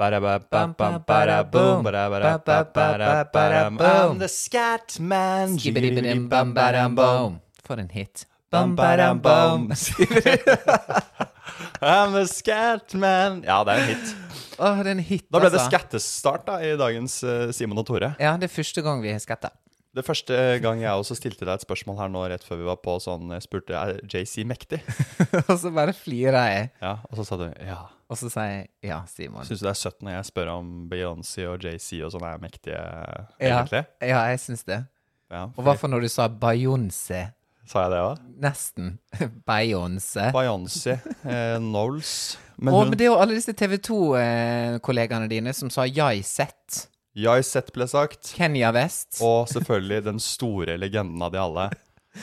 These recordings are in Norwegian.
Ba-da-ba-da-ba-ba-ba-da-bum. the scat man. Skibbidi-bidi-bam-ba-dam-bom. For en hit. Bam-ba-dam-bum. I'm the scat man. Ja, det er en hit. Åh, det er en hit, Da ble det altså. skattestart da, i dagens eh, Simon og Tore. Ja, det er første gang vi har skatta. Det første gang jeg også stilte deg et spørsmål her nå rett før vi var på sånn, jeg spurte er JC mektig. og så bare flirer jeg, Ja, Og så sa du ja. Og så sier jeg ja, Simon. Syns du det er søtt når jeg spør om Beyoncé og JC og sånn er mektige, egentlig? ja, jeg syns det. Ja, Og hva for når du sa Beyoncé? Sa jeg det òg? Nesten. Beyoncé. Beyoncé, eh, Knowles Men hun men det er jo alle disse TV 2-kollegaene dine som sa Jai-Sett. Jai-Z ble sagt. Kenya West. Og selvfølgelig den store legenden av de alle.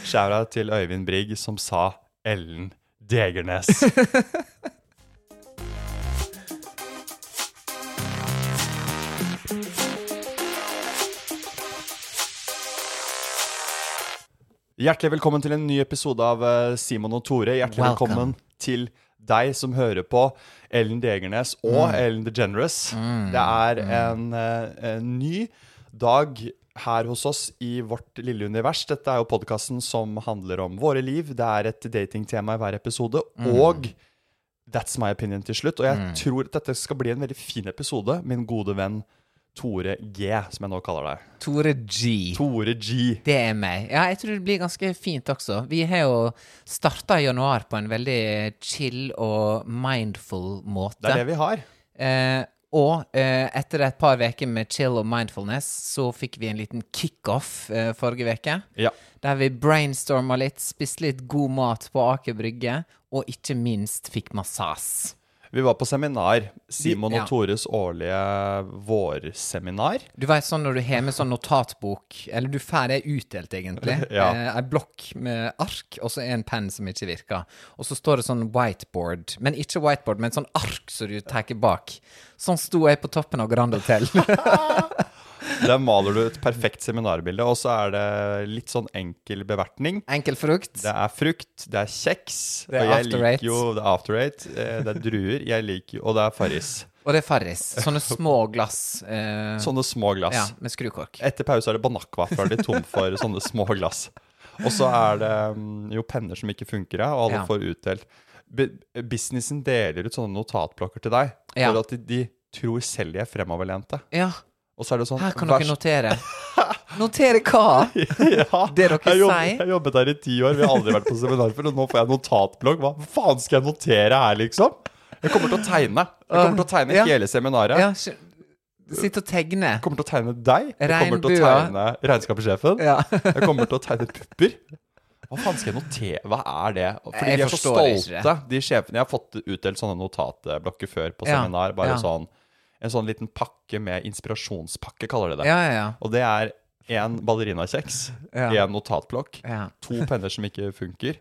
Skjæra til Øyvind Brigg, som sa Ellen Degernes. Hjertelig velkommen til en ny episode av eh, Simon og Tore. Hjertelig Welcome. velkommen til deg som hører på Ellen Degernes og Ellen DeGeneres. Det er en, eh, en ny dag her hos oss i vårt lille univers. Dette er jo podkasten som handler om våre liv. Det er et datingtema i hver episode. Og That's my opinion til slutt. Og jeg tror at dette skal bli en veldig fin episode. Min gode venn Tore G, som jeg nå kaller deg. Tore G. Tore G. Det er meg. Ja, jeg tror det blir ganske fint også. Vi har jo starta januar på en veldig chill og mindful måte. Det er det vi har. Eh, og eh, etter et par uker med chill og mindfulness, så fikk vi en liten kickoff eh, forrige uke. Ja. Der vi brainstorma litt, spiste litt god mat på Aker Brygge, og ikke minst fikk massasje. Vi var på seminar. Simon Ja. og Tores årlige vårseminar. Du vet sånn når du har med sånn notatbok, eller du får det utdelt, egentlig. Ja. eh, Ei blokk med ark, og så en penn som ikke virker. Og så står det sånn whiteboard, men ikke whiteboard, men sånn ark som du tar bak. Sånn sto jeg på toppen av Grand Hotel. Der maler du et perfekt seminarbilde, og så er det litt sånn enkel bevertning. Enkel frukt. Det er frukt, det er kjeks, Det er after eight. jo Det er after eight, eh, det er druer, jeg liker jo Og det er Farris. Og det er Farris. Sånne små glass eh, Sånne små glass. ja, med skrukork. Etter pause er det Banakva, for da er de tom for sånne små glass. Og så er det mm, jo penner som ikke funker, og alle Ja. får utdelt. Bu- Businessen deler ut sånne notatblokker til deg, for Ja. at de, de tror selv de er fremoverlente. Ja, Og så er det sånn her kan dere notere. Notere hva? ja, Det dere sier. jeg jobbet her i ti år, vi har aldri vært på seminar før, og nå får jeg notatblogg. Hva faen skal jeg notere her, liksom? Jeg kommer til å tegne. Jeg kommer til å tegne Ja. hele seminaret. Ja, Sitte og tegne. Jeg kommer til å tegne deg. Jeg kommer til å Regnbua. tegne regnskapssjefen. Ja. Jeg kommer til å tegne pupper. Hva faen skal jeg notere? Hva er det? Fordi Jeg de er så stolte, de sjefene. Jeg har fått utdelt sånne notatblokker før på seminar. Bare sånn En sånn liten pakke med inspirasjonspakke, kaller de det. Ja, ja, ja. Og det er én ballerinakjeks, Ja. én notatblokk, ja. to penner som ikke funker,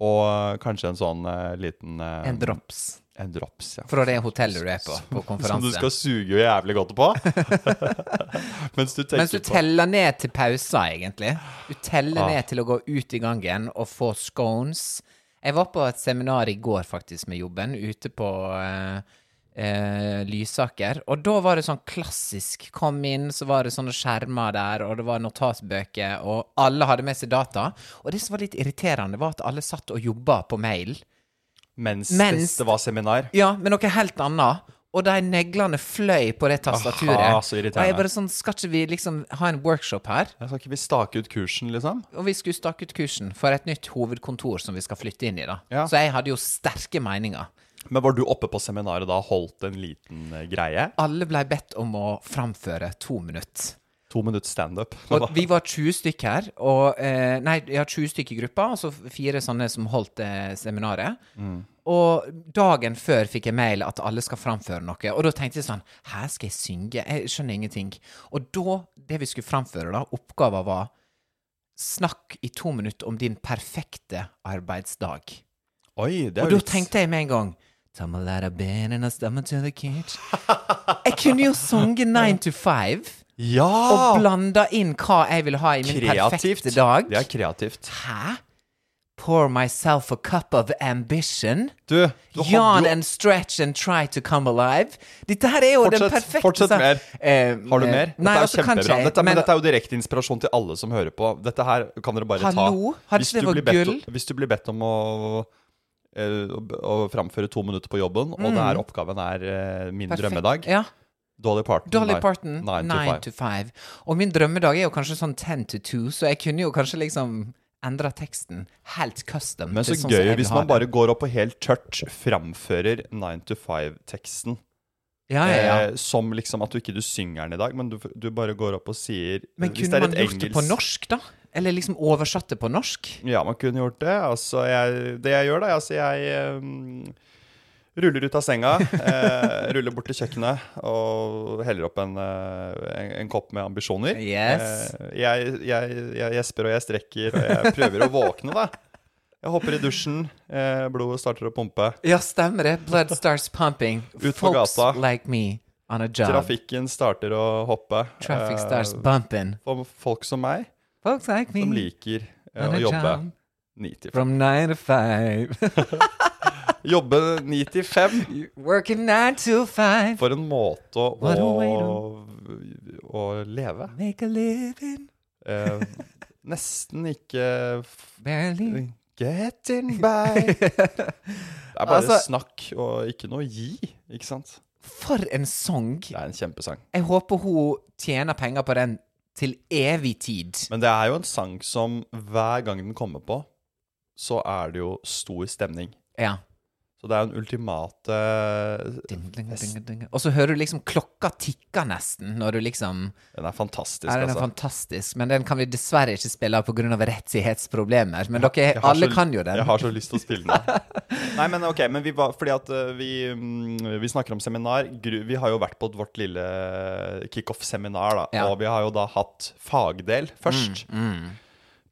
og kanskje en sånn uh, liten uh, En drops. En drops, ja. Fra det hotellet du er på, på Som du skal suge jo jævlig godt på. Mens du tenker Mens du på teller ned til pauser, egentlig. Du teller Ah. ned til å gå ut i gangen og få scones. Jeg var på et seminar i går, faktisk, med jobben, ute på eh, eh, Lysaker. Og da var det sånn klassisk. Kom inn, så var det sånne skjermer der, og det var notatbøker, og alle hadde med seg data. Og det som var litt irriterende, var at alle satt og jobba på mail. mens, Mens- det var seminar. Ja, med noe helt annet. Og de neglene fløy på det tastaturet. Aha, så og jeg bare sånn, skal ikke vi liksom ha en workshop her? Skal ikke vi stake ut kursen, liksom? Og vi skulle stake ut kursen for et nytt hovedkontor som vi skal flytte inn i, da. Ja. Så jeg hadde jo sterke meninger. Men var du oppe på seminaret da holdt en liten eh, greie? Alle blei bedt om å framføre to minutter. To minutter standup. Vi var 20 stykk her, og eh, Nei, ja, 20 stykk i gruppa, og så fire sånne som holdt det seminaret. Mm. Og dagen før fikk jeg mail at alle skal framføre noe, og da tenkte jeg sånn Her skal jeg synge? Jeg skjønner ingenting. Og da, det vi skulle framføre, da, oppgaven var Snakk i to minutter om din perfekte arbeidsdag. Oi, det er Og da tenkte jeg med en gang Tamalada ben and I stumble to the kitchen. Jeg kunne jo sunget Nine to Five Ja! og blanda inn hva jeg ville ha i min Kreativt. perfekte dag. Det er kreativt. Hæ? Pour myself a cup of ambition. Du, du Yawn jo and stretch and try to come alive. Dette her er jo den perfekte fortsett mer. Eh, Har du mer? mer? Nei, dette er altså jo kjempebra. jeg. Dette, men, men dette er jo direkte inspirasjon til alle som hører på. Dette her kan dere bare Hallo? ta. Hallo? Hvis du, blir bedt, om- hvis du blir bedt om å, eh, å, å framføre to minutter på jobben, og det er oppgaven er uh, min Mm. Perfekt. drømmedag Ja. Dolly Parton. Dolly Nine- Parton, Nine to 9 five. to 5. Og min drømmedag er jo kanskje sånn 10 to 2, så jeg kunne jo kanskje liksom endra teksten helt custom. Men så sånn gøy hvis man bare går opp og helt tørt framfører 9 to 5-teksten. ja, ja, ja. Eh, som liksom at du ikke du synger den i dag, men du, du bare går opp og sier Men kunne man gjort det på norsk, da? Eller liksom oversatt det på norsk? Ja, man kunne gjort det. Altså, jeg, det jeg gjør, da altså, Jeg um, ruller ut av senga, eh, ruller bort til kjøkkenet og heller opp en, eh, en, en kopp med ambisjoner. Yes. Eh, jeg, jeg, jeg gjesper og jeg strekker, og jeg prøver å våkne, da. Jeg hopper i dusjen, eh, blodet starter å pumpe. Ja, stemmer det. Blood starts pumping. Ut på Folks gata. like me on a job. Trafikken starter å hoppe. Traffic Eh, starts bumping. For folk som meg, Folks like me som liker eh, å jobbe job 9 til 5. from 9 to 5. Jobbe 9 til 5 Working 9 to 5. for en måte å, å, å leve. Make a living. Eh, nesten ikke Barely. Getting by. Det er bare Altså- snakk og ikke noe gi, ikke sant? For en sang. Det er en kjempesang. Jeg håper hun tjener penger på den til evig tid. Men det er jo en sang som hver gang den kommer på, så er det jo stor stemning. Ja. Så det er jo en ultimate Ding, ding, ding, ding. Og så hører du liksom klokka tikke nesten, når du liksom Den er fantastisk, er, den er altså. fantastisk, men den kan vi dessverre ikke spille av pga. rettighetsproblemer. Men dere, alle så- kan jo den. Jeg har så lyst til å spille den. Nei, men ok, men vi var, fordi at uh, vi, mm, vi snakker om seminar. Vi har jo vært på vårt lille kickoff-seminar, da. Ja. Og vi har jo da hatt fagdel først. Mm,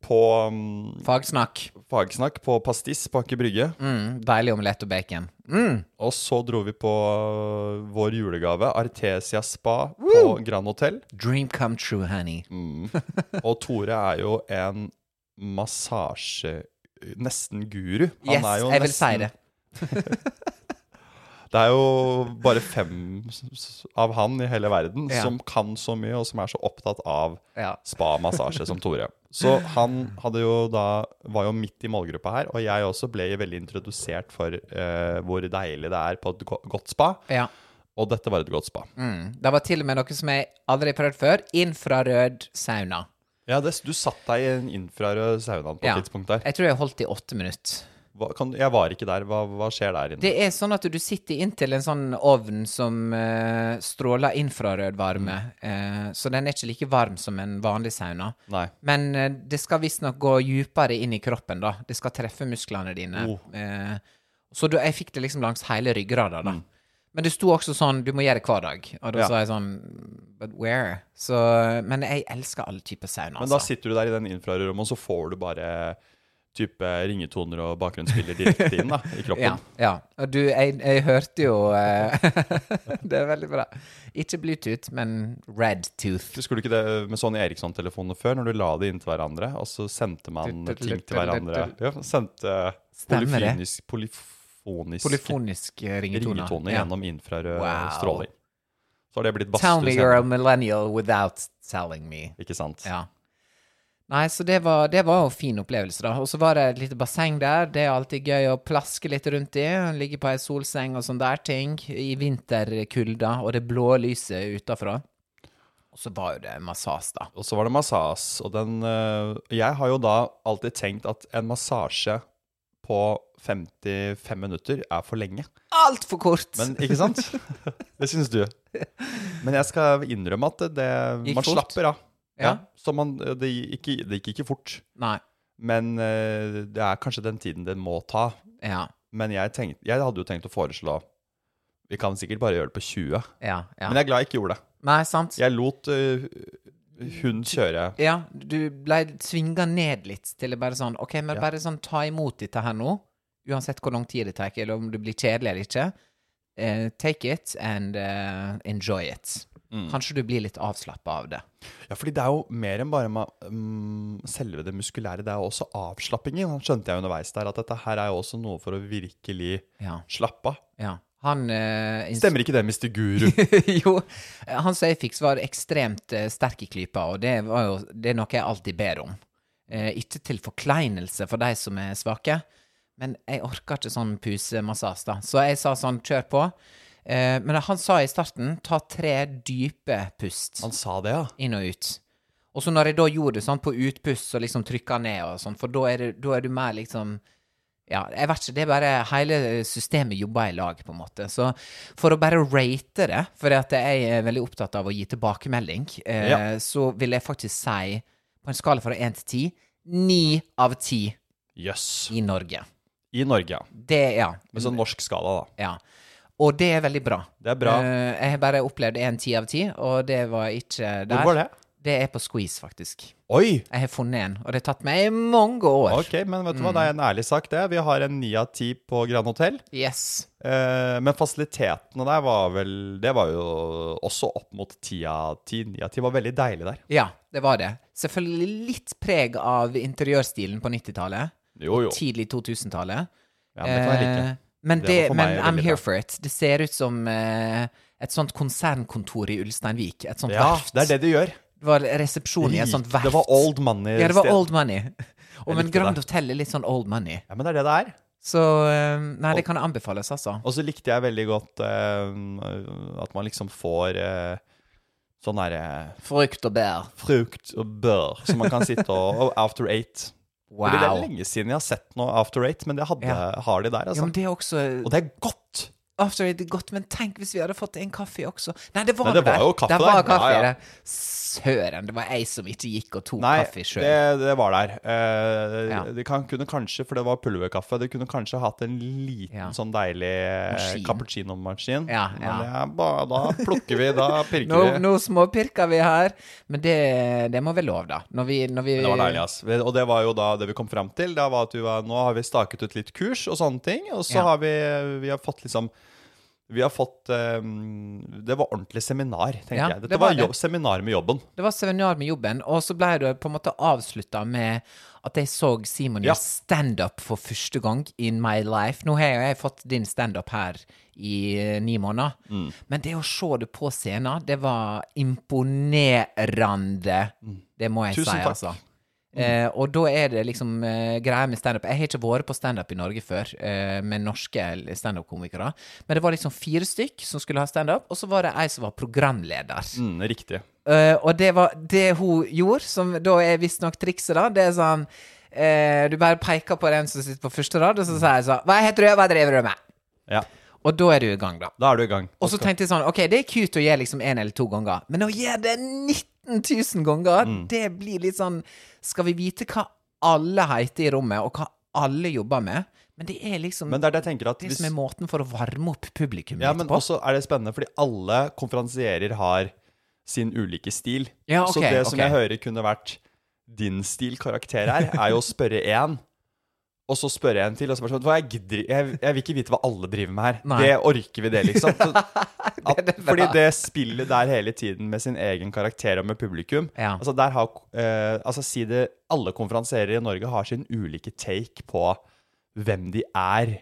På um, Fagsnakk. fagsnakk på Pastis på Aker Brygge. Mm, deilig omelett og bacon. Mm. Og så dro vi på uh, vår julegave, Artesia Spa på Grand Hotel. Dream come true, honey. Mm. Og Tore er jo en massasje... Nesten guru. Yes, jeg vil si det. Det er jo bare fem av han i hele verden Ja. som kan så mye, og som er så opptatt av Ja. spa-massasje som Tore. Så han jo da var jo midt i målgruppa her, og jeg også ble veldig introdusert for uh, hvor deilig det er på et godt spa. ja. Og dette var et godt spa. Mm. Det var til og med noe som jeg aldri har prøvd før. Infrarød sauna. Ja, det, Du satt deg i en infrarød sauna på Ja. et tidspunkt der. Jeg tror jeg holdt i åtte minutter. Hva, kan, jeg var ikke der. Hva, hva skjer der inne? Det er sånn at du sitter inntil en sånn ovn som eh, stråler infrarød varme. Eh, så den er ikke like varm som en vanlig sauna. Nei. Men eh, det skal visstnok gå dypere inn i kroppen, da. Det skal treffe musklene dine. Oh. Eh, så du, jeg fikk det liksom langs hele ryggrada, da. Mm. Men det sto også sånn du må gjøre det hver dag. Og da Ja. sa jeg sånn But where? Så, men jeg elsker alle typer sauna, Men da altså. sitter du der i den infrarødrommet, og så får du bare type ringetoner og bakgrunnsspiller direkte inn da, i kroppen. Ja. ja. Og du, jeg, jeg hørte jo eh, Det er veldig bra. Ikke Bluetooth, men Redtooth. Husker du ikke det med Sony Eriksson-telefonene før, når du la det inntil hverandre, og så sendte man ting til hverandre? Ja, sendte polyfonisk, polyfonisk Polyfonisk eh, ringetone. ringetoner Ja. gjennom infrarød Wow. stråling. Så har det blitt Tell me you're a millennial without telling me. Ikke sant? Ja. Nei, så det var, det var en fin opplevelse, da. Og så var det et lite basseng der. Det er alltid gøy å plaske litt rundt i. Ligge på ei solseng og sånne der ting. I vinterkulda, og det blå lyset utafra. Og så var jo det massasje, da. Og så var det massasje, og den øh, Jeg har jo da alltid tenkt at en massasje på 55 minutter er for lenge. Altfor kort! Men ikke sant? Det syns du. Men jeg skal innrømme at det, det Gikk man fort. slapper av. Ja. Så man, det, gikk, det gikk ikke fort. Nei. Men øh, det er kanskje den tiden det må ta. Ja. Men jeg, tenkte, jeg hadde jo tenkt å foreslå Vi kan sikkert bare gjøre det på 20. Ja, ja. Men jeg er glad jeg ikke gjorde det. Nei, sant? Jeg lot uh, hun kjøre. Ja, du ble svinga ned litt til det bare sånn OK, men Ja. bare sånn ta imot dette her nå. Uansett hvor lang tid det tar, eller om det blir kjedelig eller ikke. Eh, take it and uh, enjoy it. Mm. Kanskje du blir litt avslappa av det. Ja, fordi det er jo mer enn bare med mm, selve det muskulære. Det er jo også avslappingen. Han skjønte jeg underveis der, at dette her er jo også noe for å virkelig Ja. slappe av. ja. Han uh, Stemmer ikke det, Mr. Guru? jo, han som jeg fikk, var ekstremt uh, sterk i klypa, og det, var jo, det er noe jeg alltid ber om. Uh, ikke til forkleinelse for de som er svake, men jeg orker ikke sånn pusemassasje, da. Så jeg sa sånn, kjør på. Eh, men han sa i starten, ta tre dype pust Han sa det, ja. inn og ut. Og så når jeg da gjorde det sånn på utpust, så liksom trykka ned og sånn, for da er, det, da er du mer liksom ja, jeg vet ikke, det er bare hele systemet jobber i lag, på en måte. Så for å bare rate det, for at jeg er veldig opptatt av å gi tilbakemelding, eh, Ja. så vil jeg faktisk si, på en skala fra én til ti, ni av ti Jøss. i Norge. I Norge, ja. Det, ja. Med sånn norsk skala, da. ja. Og det er veldig bra. Det er bra. Uh, jeg har bare opplevd en ti av ti, og det var ikke der. Hvor var det? Det er på Squeeze, faktisk. Oi! Jeg har funnet en, og det har tatt meg i mange år. Ok, men vet du hva, det er en ærlig sak, det. Vi har en ni av ti på Grand Hotell. Yes. Eh, men fasilitetene der var vel Det var jo også opp mot ti av ti. Ni av ti var veldig deilig der. Ja, det var det. Selvfølgelig litt preg av interiørstilen på 90-tallet. Jo, jo. Tidlig 2000-tallet. Ja, men det kan jeg like. Eh, men, Det det, men I'm here for it. Det ser ut som eh, et sånt konsernkontor i Ulsteinvik. Et sånt Ja, verft. det er det det gjør. Det var resepsjon i et sånt verft. Det var old money. Ja, det var old money. Og men Grand. Hotel er litt sånn old money. Ja, men det er det det er. Så eh, Nei, det kan anbefales, altså. Og så likte jeg veldig godt uh, at man liksom får uh, sånn derre Frukt og bær. frukt og bør som man kan sitte og, og After Eight. Wow. Det er lenge siden jeg har sett noe After Eight, men det hadde, Ja. har de der. Ja, altså. men det er også Og det er godt! After Eight er godt, men tenk hvis vi hadde fått en kaffe også. Nei, det var Nei, det var jo kaffe det var der. kaffe Ja, ja. der. Søren, det var jeg som ikke gikk og tok Nei, kaffe sjøl. det, det var der. Eh, Ja. Det kan, kunne kanskje, for det var pulverkaffe, det kunne kanskje hatt en liten sånn deilig eh, cappuccino-maskin. Ja, Men bare, da plukker vi, da pirker no, vi. nå småpirker vi her, men det, det må være lov, da. Når vi, når vi Det var deilig, ass. Og det var jo da det vi kom fram til. Det var at vi var, nå har vi staket ut litt kurs og sånne ting. Og så har vi, vi har fått liksom Vi har fått um, Det var ordentlig seminar, tenker Ja, jeg. Dette det var var, det. seminar med jobben. Det var seminar med jobben, og så ble det på en måte avslutta med at jeg så Simon Ja. gjøre standup for første gang in my life. Nå har jo jeg fått din standup her i eh, ni måneder, Mm. men det å se det på scenen, det var imponerende. Det må jeg Mm. Tusen si, takk. altså. Eh, og da er det liksom eh, greia med standup Jeg har ikke vært på standup i Norge før, eh, med norske standup-komikere. Men det var liksom fire stykk som skulle ha standup, og så var det ei som var programleder. Mm, riktig. Eh, og det var det hun gjorde, som da er visstnok trikset, da. Det er sånn eh, Du bare peker på den som sitter på første rad, og så sier jeg sånn Hva heter du? Hva driver du med? Ja. Og da er du i gang, da. Da er du i gang. Og så tenkte jeg sånn Ok, det er cute å gjøre liksom én eller to ganger, men å gjøre det 19 000 ganger, Mm. det blir litt sånn Skal vi vite hva alle heter i rommet, og hva alle jobber med? Men det er liksom Men det er det det hvis, som er måten for å varme opp publikum Ja, litt men også er det spennende, fordi alle konferansierer har sin ulike stil. Ja, Så det som okay. jeg hører kunne vært din stil karakter her, er jo å spørre én, og så spør jeg en til, og så bare sånn jeg, gidder, jeg, jeg vil ikke vite hva alle driver med her. Nei. Det orker vi det, liksom. Så, at, det fordi det spillet der hele tiden med sin egen karakter og med publikum Ja. Altså, der har eh, Altså, si det Alle konferansierer i Norge har sin ulike take på hvem de er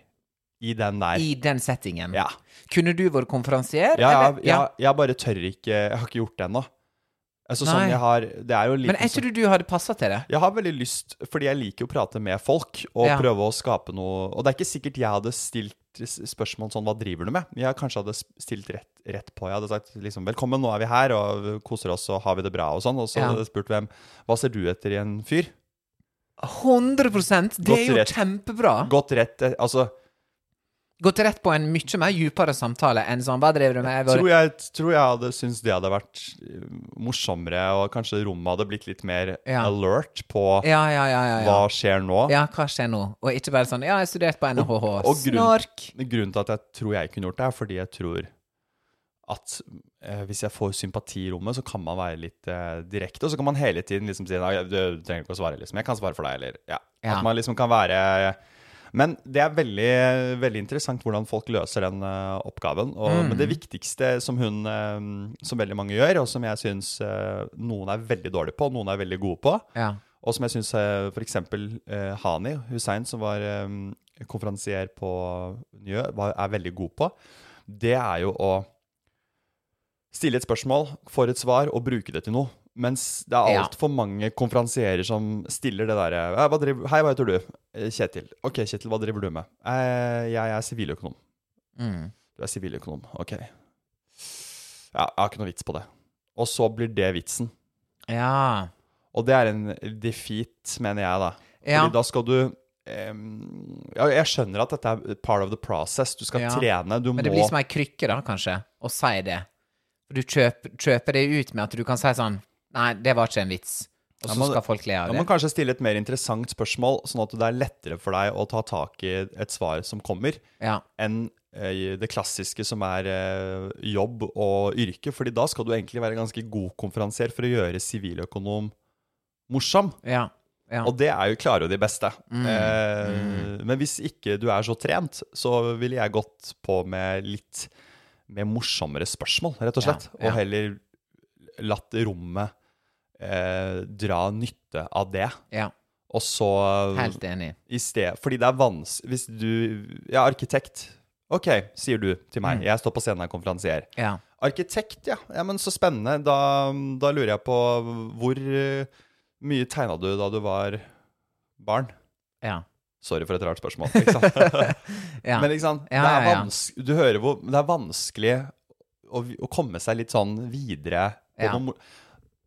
i den der. I den settingen. Ja. Kunne du vært konferansier? Ja, ja, ja, jeg bare tør ikke Jeg har ikke gjort det ennå. Altså, Nei. sånn jeg har Det er jo litt Men er ikke du du hadde passa til det? Jeg har veldig lyst, fordi jeg liker å prate med folk og Ja. prøve å skape noe Og det er ikke sikkert jeg hadde stilt s- spørsmål sånn Hva driver du med? Jeg kanskje hadde s- stilt rett, rett på. Jeg hadde sagt liksom Velkommen, nå er vi her og koser oss og har vi det bra og sånn. Og så Ja. hadde jeg spurt hvem Hva ser du etter i en fyr? 100% Det er jo rett. kjempebra. Gått rett eh, Altså Gå til rett på en mye mer djupere samtale enn sånn Hva driver du med? Jeg Tror jeg, tror jeg hadde syntes det hadde vært eh, morsommere, og kanskje rommet hadde blitt litt mer Ja. alert på Ja, ja, ja, ja, hva skjer nå. Ja, hva skjer nå? Og ikke bare sånn Ja, jeg studerte på NHH. og grunn- Snork! Grunnen til at jeg tror jeg kunne gjort det, er fordi jeg tror at eh, hvis jeg får sympati i rommet, så kan man være litt eh, direkte. Og så kan man hele tiden liksom si Nei, du trenger ikke å svare, liksom. Jeg kan svare for deg, eller Ja. At man liksom kan være Men det er veldig, veldig interessant hvordan folk løser den uh, oppgaven. Og, Mm. Men det viktigste som hun, eh, som veldig mange gjør, og som jeg syns noen er veldig dårlige på, noen er veldig gode på, Ja. og som jeg syns uh, f.eks. Uh, Hani Hussein, som var um, konferansier på Njø, var, er veldig god på, det er jo å stille et spørsmål, få et svar og bruke det til noe. Mens det er Ja. altfor mange konferansierer som stiller det derre «Hei, hva heter du? «Eh, Kjetil. Ok, Kjetil, hva driver du med? «Eh, jeg er siviløkonom. Mm. Du er siviløkonom. Ok. Ja, jeg har ikke noe vits på det. Og så blir det vitsen. Ja. Og det er en defeat, mener jeg, da. Ja. Fordi da skal du Um, ja, Jeg skjønner at dette er part of the process. Du skal Ja. trene. Du må Men det blir som ei krykke, da, kanskje, å si det. Du kjøper, kjøper det ut med at du kan si sånn Nei, det var ikke en vits. Og så skal folk le av det. det. må man kanskje stille et mer interessant spørsmål, sånn at det er lettere for deg å ta tak i et svar som kommer, Ja. enn eh, det klassiske som er eh, jobb og yrke. Fordi da skal du egentlig være ganske god konferansier for å gjøre siviløkonom morsom. Ja. ja. Og det er jo klarer jo de beste. Mm. Eh, Men hvis ikke du er så trent, så ville jeg gått på med litt med morsommere spørsmål, rett og slett. ja. Og heller latt rommet eh, dra nytte av det. ja. Og så Helt enig. i sted Fordi det er vanskelig Hvis du Ja, arkitekt. OK, sier du til meg. Jeg står på scenen og er konferansier. Ja. Arkitekt, ja. ja. Men så spennende. Da, da lurer jeg på hvor eh, mye tegna du da du var barn? Ja. Sorry for et rart spørsmål. Ikke sant? Ja. Men ikke sant? Ja, det er vans du hører hvor Det er vanskelig å, å komme seg litt sånn videre. Ja. noe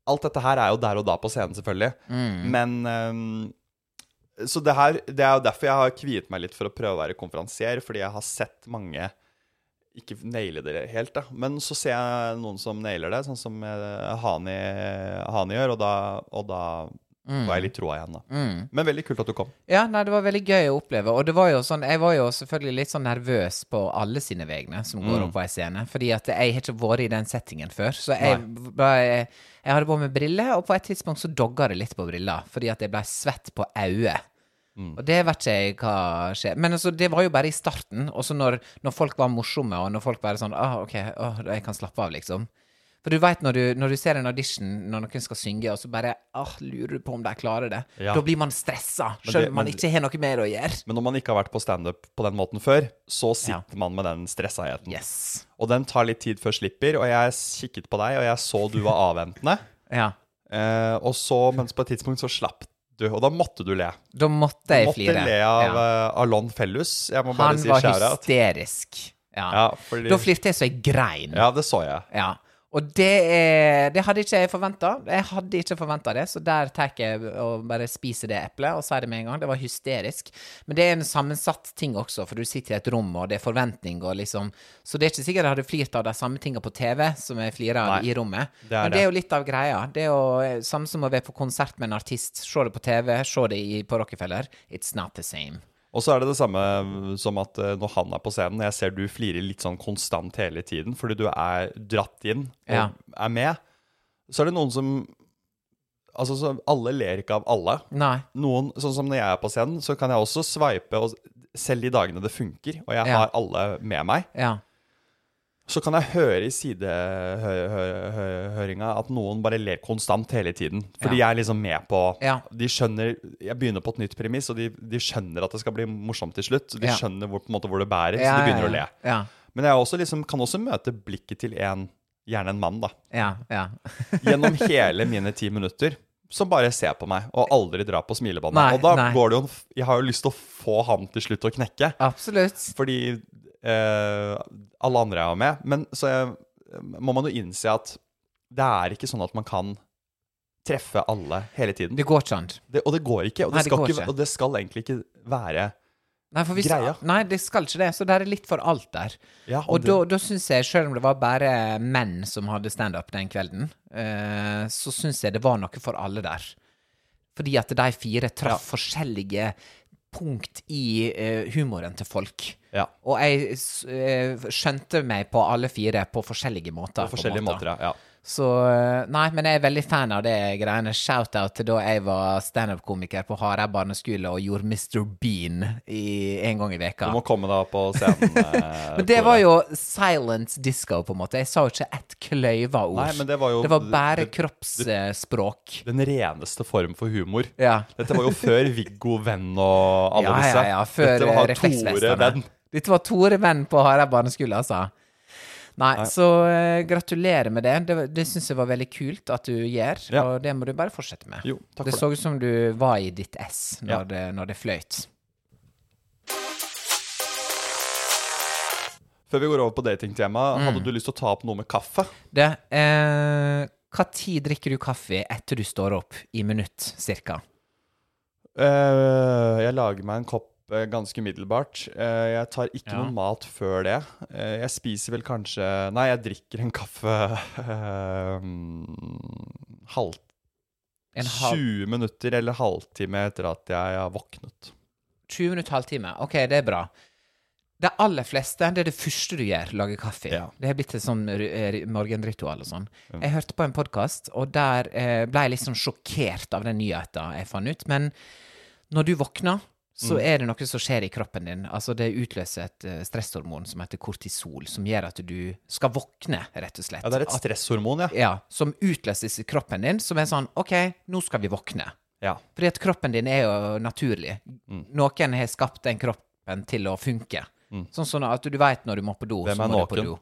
Alt dette her er jo der og da på scenen, selvfølgelig. Mm. Men um, Så det her Det er jo derfor jeg har kviet meg litt for å prøve å være konferansier, fordi jeg har sett mange ikke naile det helt, da. Men så ser jeg noen som nailer det, sånn som eh, Hani, Hani gjør, og da, og da får jeg litt troa igjen, da. Mm. Men veldig kult at du kom. Ja, nei, det var veldig gøy å oppleve. Og det var jo sånn, jeg var jo selvfølgelig litt sånn nervøs på alle sine vegne som går opp på ei scene. Fordi at jeg har ikke vært i den settingen før. Så jeg, ble, jeg, jeg hadde på meg briller, og på et tidspunkt så dogga det litt på briller. Fordi at jeg ble svett på øyet. Og det vet ikke jeg hva skjer. Men altså, det var jo bare i starten. Og så når, når folk var morsomme, og når folk bare sånn ah, OK, ah, jeg kan slappe av, liksom. For du veit når, du- når du ser en audition når noen skal synge, og så bare ah, lurer du på om de klarer det. Ja. Da blir man stressa, sjøl om man men- ikke har noe mer å gjøre. Men når man ikke har vært på standup på den måten før, så sitter man med den stressaheten. Yes. Og den tar litt tid før slipper, og jeg kikket på deg, og jeg så du var avventende. Ja. Eh, og så, mens på et tidspunkt så slapp du, og da måtte du le. Da måtte jeg Du jeg måtte flire. le av ja. Uh, Alon Fellus. Jeg må bare Han si kjære Han var hysterisk. Ja. Ja, fordi, Da flirte jeg så jeg grein. ja, det så jeg. Ja. Og det, er, det hadde ikke jeg forventa. Jeg hadde ikke forventa det, så der tar jeg og bare spiser det eplet og sier det med en gang. Det var hysterisk. Men det er en sammensatt ting også, for du sitter i et rom, og det er forventning og liksom Så det er ikke sikkert jeg hadde flirt av de samme tinga på TV som jeg flirer av i rommet. det Men det det. er jo litt av greia. Det er jo samme som å være på konsert med en artist. Se det på TV, se det i, på Rockefeller. It's not the same. Og så er det det samme som at eh, når han er på scenen, jeg ser du flirer litt sånn konstant hele tiden, fordi du er dratt inn og Ja. er med. Så er det noen som Altså, så alle ler ikke av alle. Nei. Noen, sånn som når jeg er på scenen, så kan jeg også sveipe, og selv de dagene det funker, og jeg Ja. har alle med meg, Ja. Så kan jeg høre i sidehøringa at noen bare ler konstant hele tiden. Fordi Ja. jeg er liksom med på Ja. De skjønner Jeg begynner på et nytt premiss, og de, de skjønner at det skal bli morsomt til slutt. De Ja. skjønner hvor, måte hvor det bærer, så de begynner å le. Men jeg også liksom, kan også møte blikket til en, gjerne en mann, da, Ja. ja. gjennom hele mine ti minutter. Som bare ser på meg og aldri drar på smilebåndet. Nei, og da nei. går det jo Jeg har jo lyst til å få han til slutt å knekke. Absolutt. Fordi eh, alle andre jeg var med. Men så jeg, må man jo innse at det er ikke sånn at man kan treffe alle hele tiden. Det går ikke an. Og det går ikke. Og det, Nei, det skal ikke, ikke. og det skal egentlig ikke være Nei, for hvis, greia. Nei, det skal ikke det. Så det er litt for alt der. Ja, Og det- da, da syns jeg, selv om det var bare menn som hadde standup den kvelden, eh, så syns jeg det var noe for alle der. Fordi at de fire traff forskjellige punkt i uh, humoren til folk. Ja. Og jeg eh, skjønte meg på alle fire på forskjellige måter. På forskjellige måter, måter ja. Så eh, Nei, men jeg er veldig fan av det greiene. Shout-out til da jeg var standup-komiker på Hareid barneskole og gjorde Mr. Bean i, en gang i veka. Du må komme da på scenen. eh, Men det var jo silent disco, på en måte. Jeg sa jo ikke ett kløyva ord. Nei, men det var jo Det var bare det- kroppsspråk. Den reneste form for humor. Ja. Dette var jo før Viggo Venn og alle Ja, disse. ja, ja. ja. Før eh, var Tore refleksvestene. Venn. Dette var Tore Venn på Hareid barneskole, altså. Nei, så uh, gratulerer med det. Det, det syns jeg var veldig kult at du gjør, Ja. og det må du bare fortsette med. Jo, det så ut som du var i ditt ess når, Ja. det, når det fløyt. Før vi går over på datingtema, Mm. hadde du lyst til å ta opp noe med kaffe? Det eh, Hva tid drikker du kaffe etter du står opp? I minutt, cirka? Eh, jeg lager meg en kopp eh, ganske middelbart. Eh, jeg tar ikke Ja. noe mat før det. Eh, jeg spiser vel kanskje Nei, jeg drikker en kaffe eh, halv, En halv 20 minutter eller halvtime etter at jeg har våknet. 20 minutter, halvtime. Ok, det er bra. De aller fleste, det er det første du gjør, lager kaffe. Ja. Det har blitt et sånn morgenritual og sånn. Jeg hørte på en podkast, og der eh, ble jeg litt sånn sjokkert av den nyheten jeg fant ut. Men når du våkner, så Mm. er det noe som skjer i kroppen din. Altså det utløser et eh, stresshormon som heter kortisol, som gjør at du skal våkne, rett og slett. Ja, det er et stresshormon, ja. ja, som utløses i kroppen din, som er sånn OK, nå skal vi våkne. ja. Fordi at kroppen din er jo naturlig. Mm. Noen har skapt den kroppen til å funke. Sånn sånn at du veit når du må på do, Hvem så må du på do.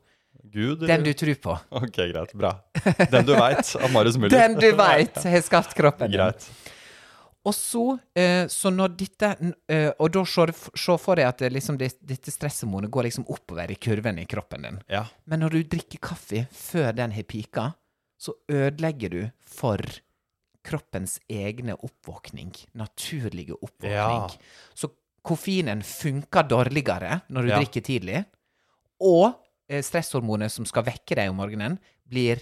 Gud, Den du tror på. Ok, greit. Bra. Den du veit, av Marius Muller. Den du veit har skapt kroppen din. Og så, eh, så når dette eh, Og da se for deg at liksom, det, dette stresshormonet går liksom oppover i kurven i kroppen din. Ja. Men når du drikker kaffe før den har pika, så ødelegger du for kroppens egne oppvåkning. Naturlige oppvåkning. Ja. Så koffeinen funker dårligere når du Ja. drikker tidlig. Og eh, stresshormonet som skal vekke deg om morgenen, blir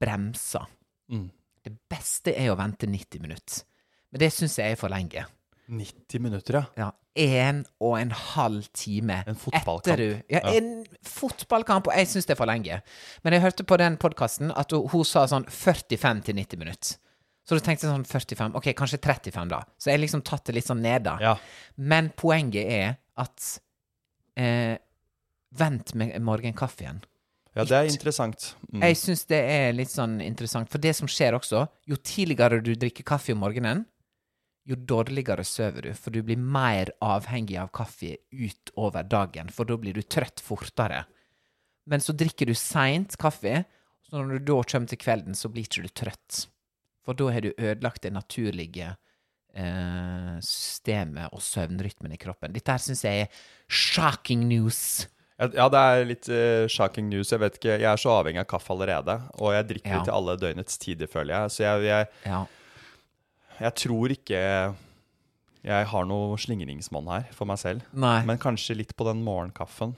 bremsa. Mm. Det beste er å vente 90 minutter. Men det syns jeg er for lenge. 90 minutter, ja. Ja, En og en halv time En fotballkamp. etter du Ja, Ja. en fotballkamp, og jeg syns det er for lenge. Men jeg hørte på den podkasten at hun, hun sa sånn 45 til 90 minutter. Så du tenkte sånn 45, ok, kanskje 35 da. Så jeg liksom tatt det litt sånn ned da. Ja. Men poenget er at eh, Vent med morgenkaffen. Ja, det er interessant. Mm. Jeg syns det er litt sånn interessant, for det som skjer også, jo tidligere du drikker kaffe om morgenen, jo dårligere sover du, for du blir mer avhengig av kaffe utover dagen, for da blir du trøtt fortere. Men så drikker du seint kaffe, så når du da kommer til kvelden, så blir ikke du trøtt. For da har du ødelagt det naturlige eh, systemet og søvnrytmen i kroppen. Dette her syns jeg er shocking news. Ja, det er litt uh, shocking news. Jeg vet ikke, jeg er så avhengig av kaffe allerede. Og jeg drikker Ja. til alle døgnets tider, føler jeg. Så jeg, jeg, Ja. Jeg tror ikke jeg har noe slingringsmonn her for meg selv. Nei. Men kanskje litt på den morgenkaffen.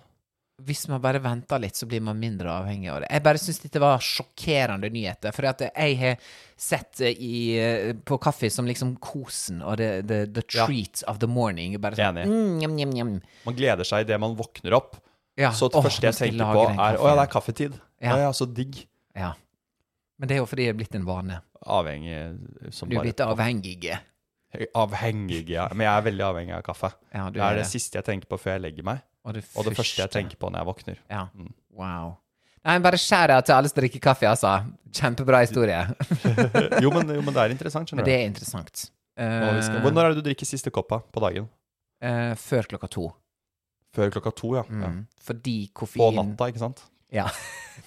hvis man bare venter litt, så blir man mindre avhengig av det. Jeg bare syns dette var sjokkerende nyheter. For at jeg har sett eh, i, eh, på kaffe som liksom kosen og the, the, the Ja. of the morning. Bare sånn, mm, njam, njam, njam. Man gleder seg idet man våkner opp. Ja. Så det åh, første jeg tenker på, er å ja, det er kaffetid. Ja. Ja, så digg. Ja. Men det er jo fordi det er blitt en vane. Avhengig som Du er blitt avhengig. Avhengig, ja. Men jeg er veldig avhengig av kaffe. Ja, Det er det det. siste jeg tenker på før jeg legger meg. Og det, Og det første jeg tenker på når jeg våkner. Ja. Wow. Nei, bare skjær av til alle som drikker kaffe, altså. Kjempebra historie. Jo, men, jo, men det er interessant, skjønner du. det er interessant. Uh, skal, Eh, når er det du drikker siste koppa på dagen? Uh, før klokka to. Før klokka to, ja. ja. Fordi koffein På natta, ikke sant? Ja.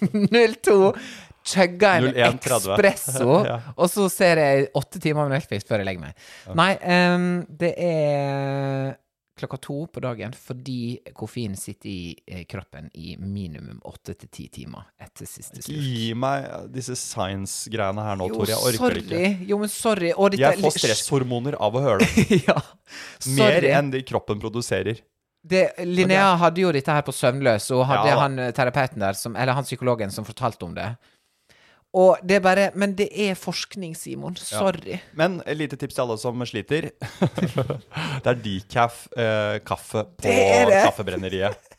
02. Chugga en 01.30. espresso, Ja. og så ser jeg åtte timer med Netflix før jeg legger meg. Nei, um, det er klokka to på dagen fordi koffein sitter i eh, kroppen i minimum åtte til ti timer etter siste slurk. Gi meg disse science-greiene her nå, Tor. Jeg orker sorry. ikke. Jo, men sorry. Dette Jeg får stresshormoner av å høre det. ja. Mer enn det kroppen produserer. Det, Linnea hadde jo dette her på Søvnløs, og hadde Ja han eh, terapeuten der, som, eller han psykologen, som fortalte om det. Og det er bare Men det er forskning, Simon. Sorry. Men et lite tips til alle som sliter. det er decaf eh, kaffe på Det det. Kaffebrenneriet.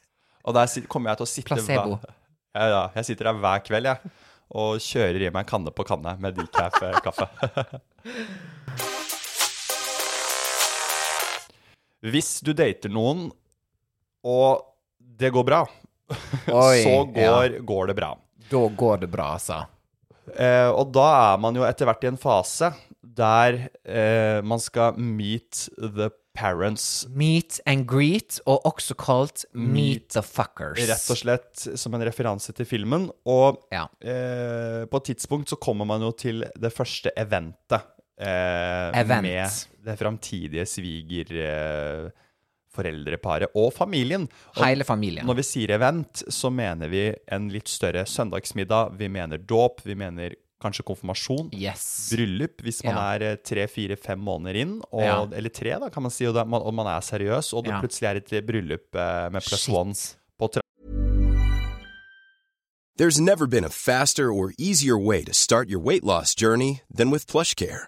Og der kommer jeg til å sitte Placebo. hver- Ja, ja. Jeg sitter der hver kveld, jeg. Og kjører i meg kanne på kanne med decaf eh, kaffe. Hvis du dater noen, og det går bra, Oi, så går, ja. går det bra. Da går det bra, altså. Eh, og da er man jo etter hvert i en fase der eh, man skal meet the parents. Meet and greet, og også kalt meet the fuckers. Rett og slett som en referanse til filmen. Og Ja. eh, på et tidspunkt så kommer man jo til det første eventet. Eh, Event. Med det framtidige svigerforeldreparet og familien. Og Hele familien. Når vi sier event, så mener vi en litt større søndagsmiddag. Vi mener dåp. Vi mener kanskje konfirmasjon. Yes. bryllup hvis man Ja. er eh, tre, fire, fem måneder inn, og, Ja. eller tre, da, kan man si, og, da, man, og man er seriøs, og det Ja. plutselig er et bryllup eh, med plus Shit. one på. There's never been a faster or easier way to start your weight loss journey than with PlushCare.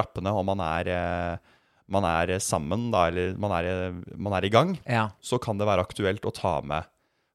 Rappene, og man er, eh, man er sammen, da, eller man er, man er i gang, Ja. så kan det være aktuelt å ta med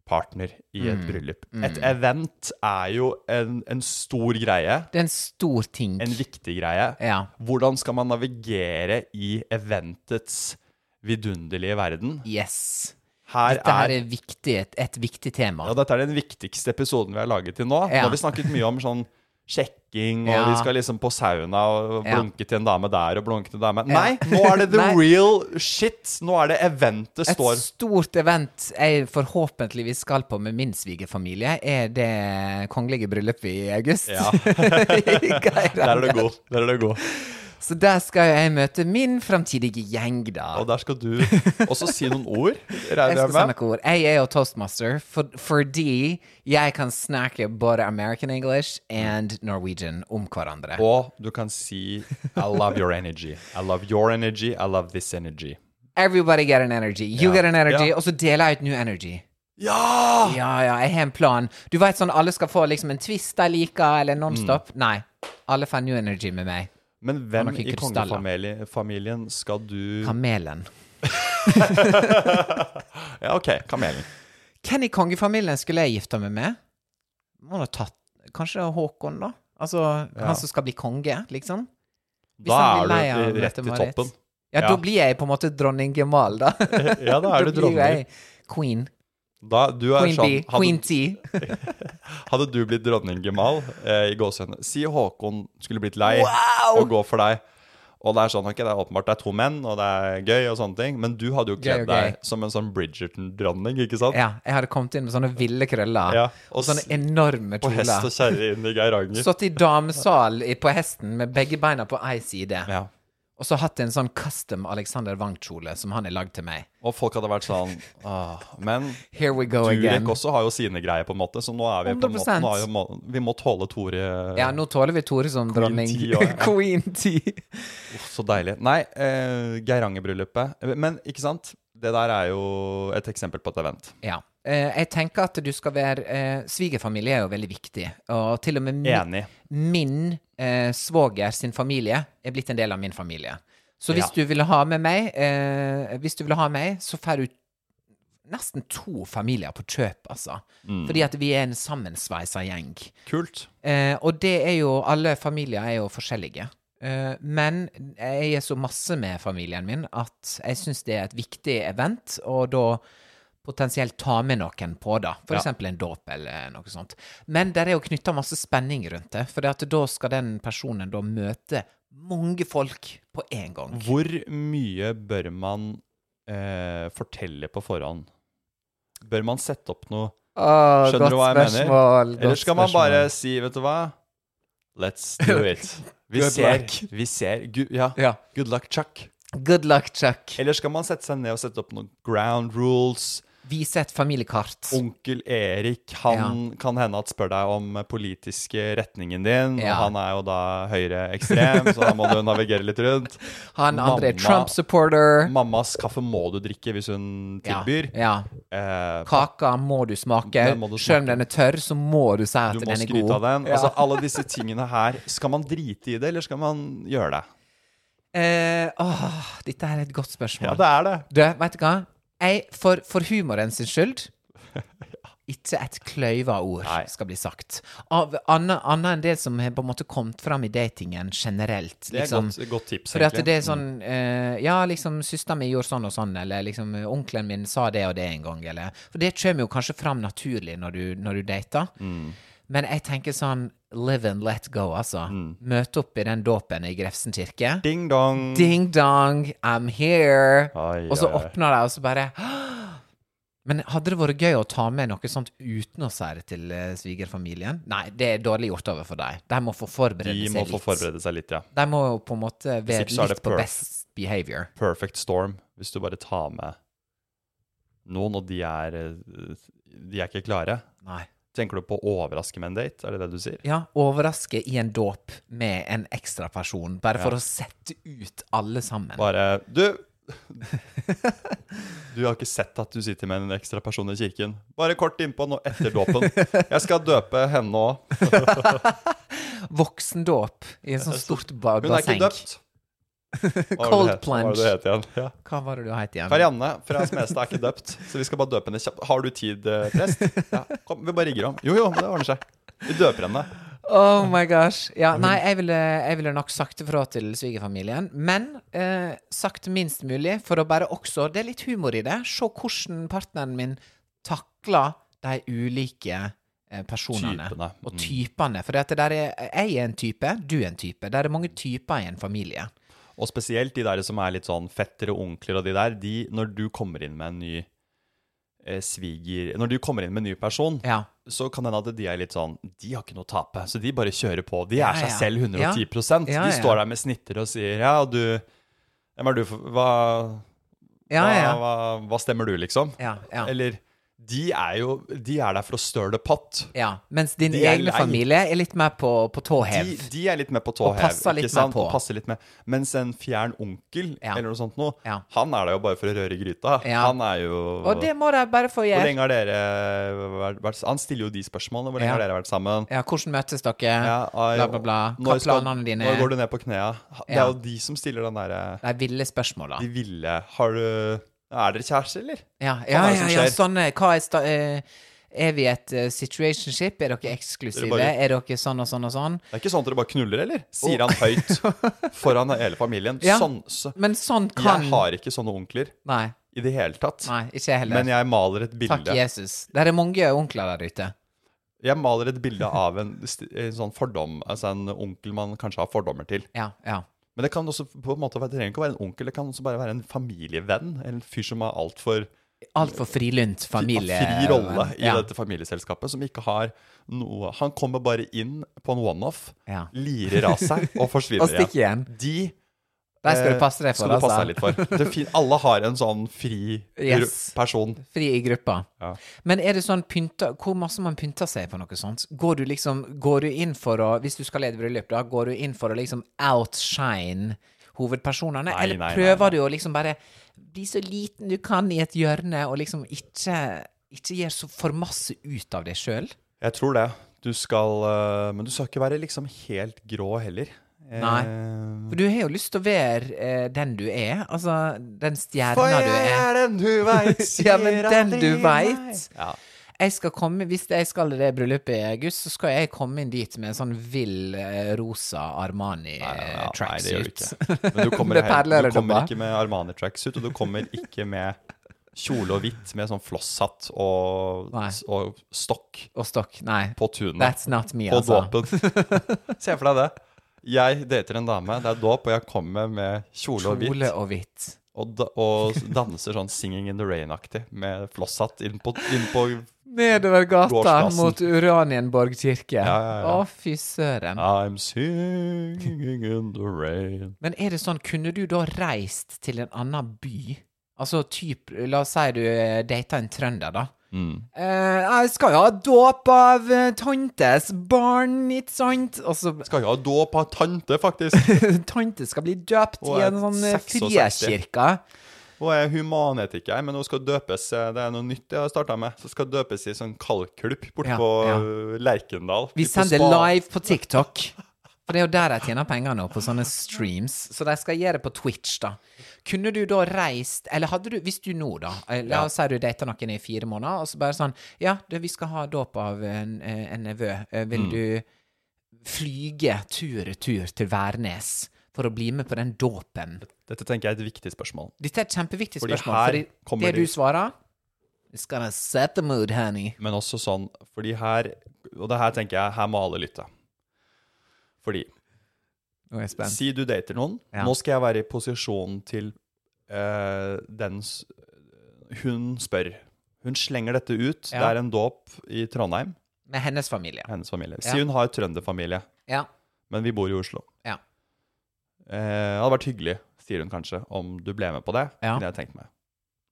partner i Mm. et bryllup. Et event er jo en, en stor greie, Det er en stor ting. en viktig greie. Ja. Hvordan skal man navigere i eventets vidunderlige verden? Yes. Her Dette er er viktig, et, et viktig tema. Ja, dette er den viktigste episoden vi har laget til nå. Ja. Nå har vi snakket mye om sånn sjekking, og Ja. vi skal liksom på sauna og Ja. blunke til en dame der og blunke til en dame. Ja. Nei, nå er det the real shit! Nå er det eventet står Et stort event jeg forhåpentligvis skal på med min svigerfamilie, er det kongelige bryllupet i august. Ja. Der er du god. Der er du god. Så der skal jeg møte min framtidige gjeng, da. Og der skal du også si noen ord, Jeg regner skal jeg med. ord. Jeg er jo toastmaster for, fordi jeg kan snakke både American English and Norwegian om hverandre. Og du kan si I love your energy. I love your energy. I love this energy. Everybody get an energy. You yeah. get an energy. Yeah. Og så deler jeg ut new energy. Ja! Ja, ja, jeg har en plan. Du vet sånn alle skal få liksom en twist de liker, eller nonstop? Mm. Nei. Alle får new energy med meg. Men hvem i kongefamilien skal du Kamelen. Ja, OK. Kamelen. Hvem i kongefamilien skulle jeg gifte meg med? Må ha tatt Kanskje Håkon, da? Altså han som skal bli konge, liksom? Hvis Da er blir du rett i toppen. Ja, Ja. da blir jeg på en måte dronning Gemal, da. Ja, da er du blir dronning. jeg Queen. Da, du Queen sånn, B. Queen T. hadde du blitt dronning Gemal eh, i gåsehudene Si Håkon skulle blitt lei Wow! og gå for deg. Og det er sånn, ok, det er åpenbart det er to menn, og det er gøy, og sånne ting. Men du hadde jo kledd deg som en sånn Bridgerton-dronning, ikke sant? Ja, jeg hadde kommet inn med sånne ville krøller. Ja, og, og sånne enorme kjoler. På hest og kjerre inn i Geiranger. Stått i damesal på hesten med begge beina på ei side. Ja. Og så hatt en sånn custom Alexander Wang-kjole som han har lagd til meg. Og folk hadde vært sånn ah, Men Here we go again. Også har jo sine greier, på en måte, så nå er vi på en måte 100%. nå er jo, må, Vi må tåle Tore Ja, nå tåler vi Tore som Queen dronning. Ja. Queen T. oh, Så deilig. Nei, eh, Geiranger-bryllupet. Men ikke sant? Det der er jo et eksempel på et event. Ja. Eh, jeg tenker at du skal være eh, Svigerfamilie er jo veldig viktig. Og til og med min, min eh, svoger sin familie er blitt en del av min familie. Så hvis Ja. du ville ha med meg, eh, hvis du vil ha meg, så får du nesten to familier på kjøp, altså. Mm. Fordi at vi er en sammensveisa gjeng. Kult. Eh, og det er jo Alle familier er jo forskjellige. Eh, men jeg er så masse med familien min at jeg syns det er et viktig event, og da potensielt ta med noen på det. For Ja. en dåp eller noe sånt. Men der er jo knytta masse spenning rundt det, for da skal den personen da møte mange folk på én gang. Hvor mye bør man eh, fortelle på forhånd? Bør man sette opp noe Åh, Skjønner du hva jeg mener? Eller skal man bare si, vet du hva Let's do it. Vi ser, vi ser Good, ja. Ja. Good luck, Chuck. Good luck, Chuck. Eller skal man sette seg ned og sette opp noen ground rules? Vise et familiekart. Onkel Erik, han kan hende at spør deg om politiske retningen din. Ja. Og han er jo da høyreekstrem, så da må du navigere litt rundt. Han andre er Trump-supporter. Mammas kaffe må du drikke hvis hun tilbyr. Ja. ja. Eh, Kaka må du smake. Må du Selv om den er tørr, så må du si at du må den er skryte god. av den. Ja. Altså, alle disse tingene her. Skal man drite i det, eller skal man gjøre det? Eh, åh, dette er et godt spørsmål. Ja, det er det. Du, vet du hva? Jeg, for, for humoren sin skyld Ikke et kløyva ord Nei. skal bli sagt. Av Annet enn det som har på en måte kommet fram i datingen generelt. Det er liksom. et godt, godt tips, For at det er sånn uh, Ja, liksom, søstera mi gjorde sånn og sånn, eller liksom, onkelen min sa det og det en gang, eller For det kommer jo kanskje fram naturlig når du, når du dater. Mm. Men jeg tenker sånn live and let go, altså. Møte opp i den dåpen i Grefsen kirke. Mm. Ding dong. Ding dong, I'm here. Ai, og så ai, åpner de, og så bare Men hadde det vært gøy å ta med noe sånt uten å si det til eh, svigerfamilien? Nei, det er dårlig gjort overfor dem. De må få forberede De seg må få forberede seg litt, ja. De må på en måte være litt på best behavior. Perfect storm hvis du bare tar med noen, og de er eh, De er ikke klare. Nei. Tenker du på å overraske med en date? Er det det du sier? Ja, overraske i en dåp med en ekstra person, bare for å sette ut alle sammen. Bare Du! Du har ikke sett at du sitter med en ekstra person i kirken. Bare kort innpå nå etter dåpen. Jeg skal døpe henne òg. Voksendåp i en sånn stort basseng. Hun er ikke døpt. Cold het, plunge. Hva var det du het igjen? Ja. Hva var det du het igjen? Karianne fra Smestad er ikke døpt, så vi skal bare døpe henne kjapt. Har du tid, eh, prest? Ja, kom, vi bare rigger om. Jo, jo, men det ordner seg. Vi døper henne. Oh my gosh. Ja, nei, jeg ville, jeg ville nok sagt ifra til svigerfamilien. Men eh, sagt minst mulig, for å bare også Det er litt humor i det. Se hvordan partneren min takler de ulike eh, personene. Typene. Og Mm. typene. For det der er, jeg er en type, du er en type. Det er mange typer i en familie. Og spesielt de der som er litt sånn fettere og onkler og de der, de, når du kommer inn med en ny eh, sviger Når du kommer inn med en ny person, Ja. så kan det hende at de er litt sånn De har ikke noe å tape, så de bare kjører på. De Ja, er seg ja. selv 110 Ja, De ja. står der med snitter og sier Ja, du Hvem er du for Hva, hva, hva, hva stemmer du, liksom? Ja, ja. Eller De er jo De er der for å the pot. ja. Mens din egen familie er litt mer på, på tå hev. De, de er litt mer på tå Og passer litt mer på. Og passer litt med. Mens en fjern onkel Ja. eller noe sånt noe, Ja. han er der jo bare for å røre i gryta. Ja. Han er jo Og det må de bare få gjøre. Hvor lenge har dere vært, Han stiller jo de spørsmålene. Hvor lenge har dere vært sammen? Ja, hvordan møtes dere? Bla, bla, bla. Hva planene dine Når går du ned på knærne? Det Ja. er jo de som stiller den derre De ville spørsmåla. De ville Har du Er dere kjærester, eller? Ja, Hva ja, er det ja, som ja, skjer? sånn eh, Hva er sta... eh, er vi et eh, situationship? Er dere eksklusive? Dere bare- Er dere sånn og sånn og sånn? Det er ikke sånn at dere bare knuller, eller? Sier han høyt foran hele familien. Ja. Sånn så, Men sånn kan Jeg har ikke sånne onkler Nei, i det hele tatt. nei, ikke jeg heller. Men jeg maler et bilde Takk, Jesus. Det er mange onkler der ute. Jeg maler et bilde av en, st- en sånn fordom, altså en onkel man kanskje har fordommer til. Ja, ja. Men det kan også på en måte det trenger ikke å være en onkel, det kan også bare være en familievenn. En fyr som har altfor Altfor frilynt familie. fri rolle i ja. dette familieselskapet, som ikke har noe Han kommer bare inn på en one-off, Ja. lirer av seg og forsvinner Og igjen. De Der skal du eh, passe deg for, skal du passe altså. deg litt for. Det fin, alle har en sånn fri Yes. person. Fri i gruppa. Ja. Men er det sånn pynta Hvor masse man pynter seg på noe sånt? Går du liksom Går du inn for å Hvis du skal lede bryllup, da, går du inn for å liksom outshine hovedpersonene? Nei, eller nei, prøver nei. du å liksom bare bli så liten du kan i et hjørne, og liksom ikke ikke gjør så for masse ut av deg sjøl. Jeg tror det. Du skal eh, Men du skal ikke være liksom helt grå heller. Eh, Nei. For du har jo lyst til å være eh, den du er. Altså den stjerna du er. den du veit, Ja, men den du veit. Ja. Jeg skal komme, Hvis jeg skal i det bryllupet i august, så skal jeg komme inn dit med en sånn vill eh, rosa Armani-tracksuit. nei, eh, nei, nei, det gjør du kommer, helt, du kommer ikke med Armani-tracksuit, og du kommer ikke med kjole og hvitt med sånn flosshatt og, og stokk Og stokk. Nei. på tunet. That's not me, på altså. dåpen. Se for deg det. Jeg dater en dame, det er dåp, og jeg kommer med kjole og hvitt. Kjole og hvitt. Og, da, og danser sånn Singing in the Rain-aktig med flosshatt inn på, inn på Nedover gata mot Uranienborg kirke. Ja, ja, ja. Å, fy søren. I'm singing in the rain. Men er det sånn, kunne du da reist til en annen by? Altså typ, la oss si du eh, data en trønder, da. Mm. Eh, jeg skal jo ha dåp av eh, tantes barn, ikke sant? Og så Skal jo ha dåp av tante, faktisk. Tante skal bli døpt Og i en sånn eh, 66. friekirke. Hun er humanetiker, men hun skal døpes eh, Det er noe nytt jeg har starta med. Så skal døpes i sånn kalkklubb borte Ja, på ja. eh, Lerkendal. Vi Litt på sender spa. live på TikTok. For det er jo der de tjener penger nå, på sånne streams. Så de skal gjøre det på Twitch, da. Kunne du da reist Eller hadde du, hvis du nå, da eh, La oss si du dater noen i fire måneder, og så bare sånn Ja, det, vi skal ha dåp av en, eh, en nevø. Eh, Vil Mm. du flyge tur-retur til Værnes for å bli med på den dåpen? Dette tenker jeg er et viktig spørsmål. Dette er et kjempeviktig Fordi spørsmål. Fordi kommer det du svarer It's gonna set the mood, honey. Men også sånn Fordi her Og det her tenker jeg, her må alle lytte. Fordi. Si du dater noen. Ja. Nå skal jeg være i posisjon til uh, den Hun spør. Hun slenger dette ut. Ja. Det er en dåp i Trondheim. Med hennes familie. Hennes familie. Si hun har trønderfamilie, Ja. men vi bor i Oslo. Ja. Uh, det hadde vært hyggelig, sier hun kanskje, om du ble med på det. Ja. Kunne jeg tenkt meg.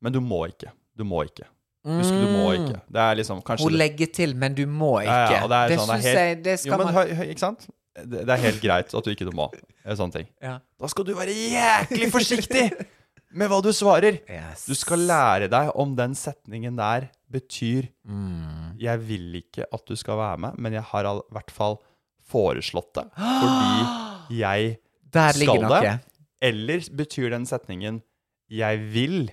Men du må ikke. Du må ikke. Husk, du må ikke. Det er liksom Mm. Hun legger til, men du må ikke. Ja, ja, det er sånn, det er syns helt- jeg Det skal Jo, men man ikke sant? Det, det er helt greit at du ikke må. Sånne ting. ja. Da skal du være jæklig forsiktig med hva du svarer. Yes. Du skal lære deg om den setningen der betyr Mm. 'Jeg vil ikke at du skal være med, men jeg har i hvert fall foreslått det fordi jeg skal det. Eller betyr den setningen 'Jeg vil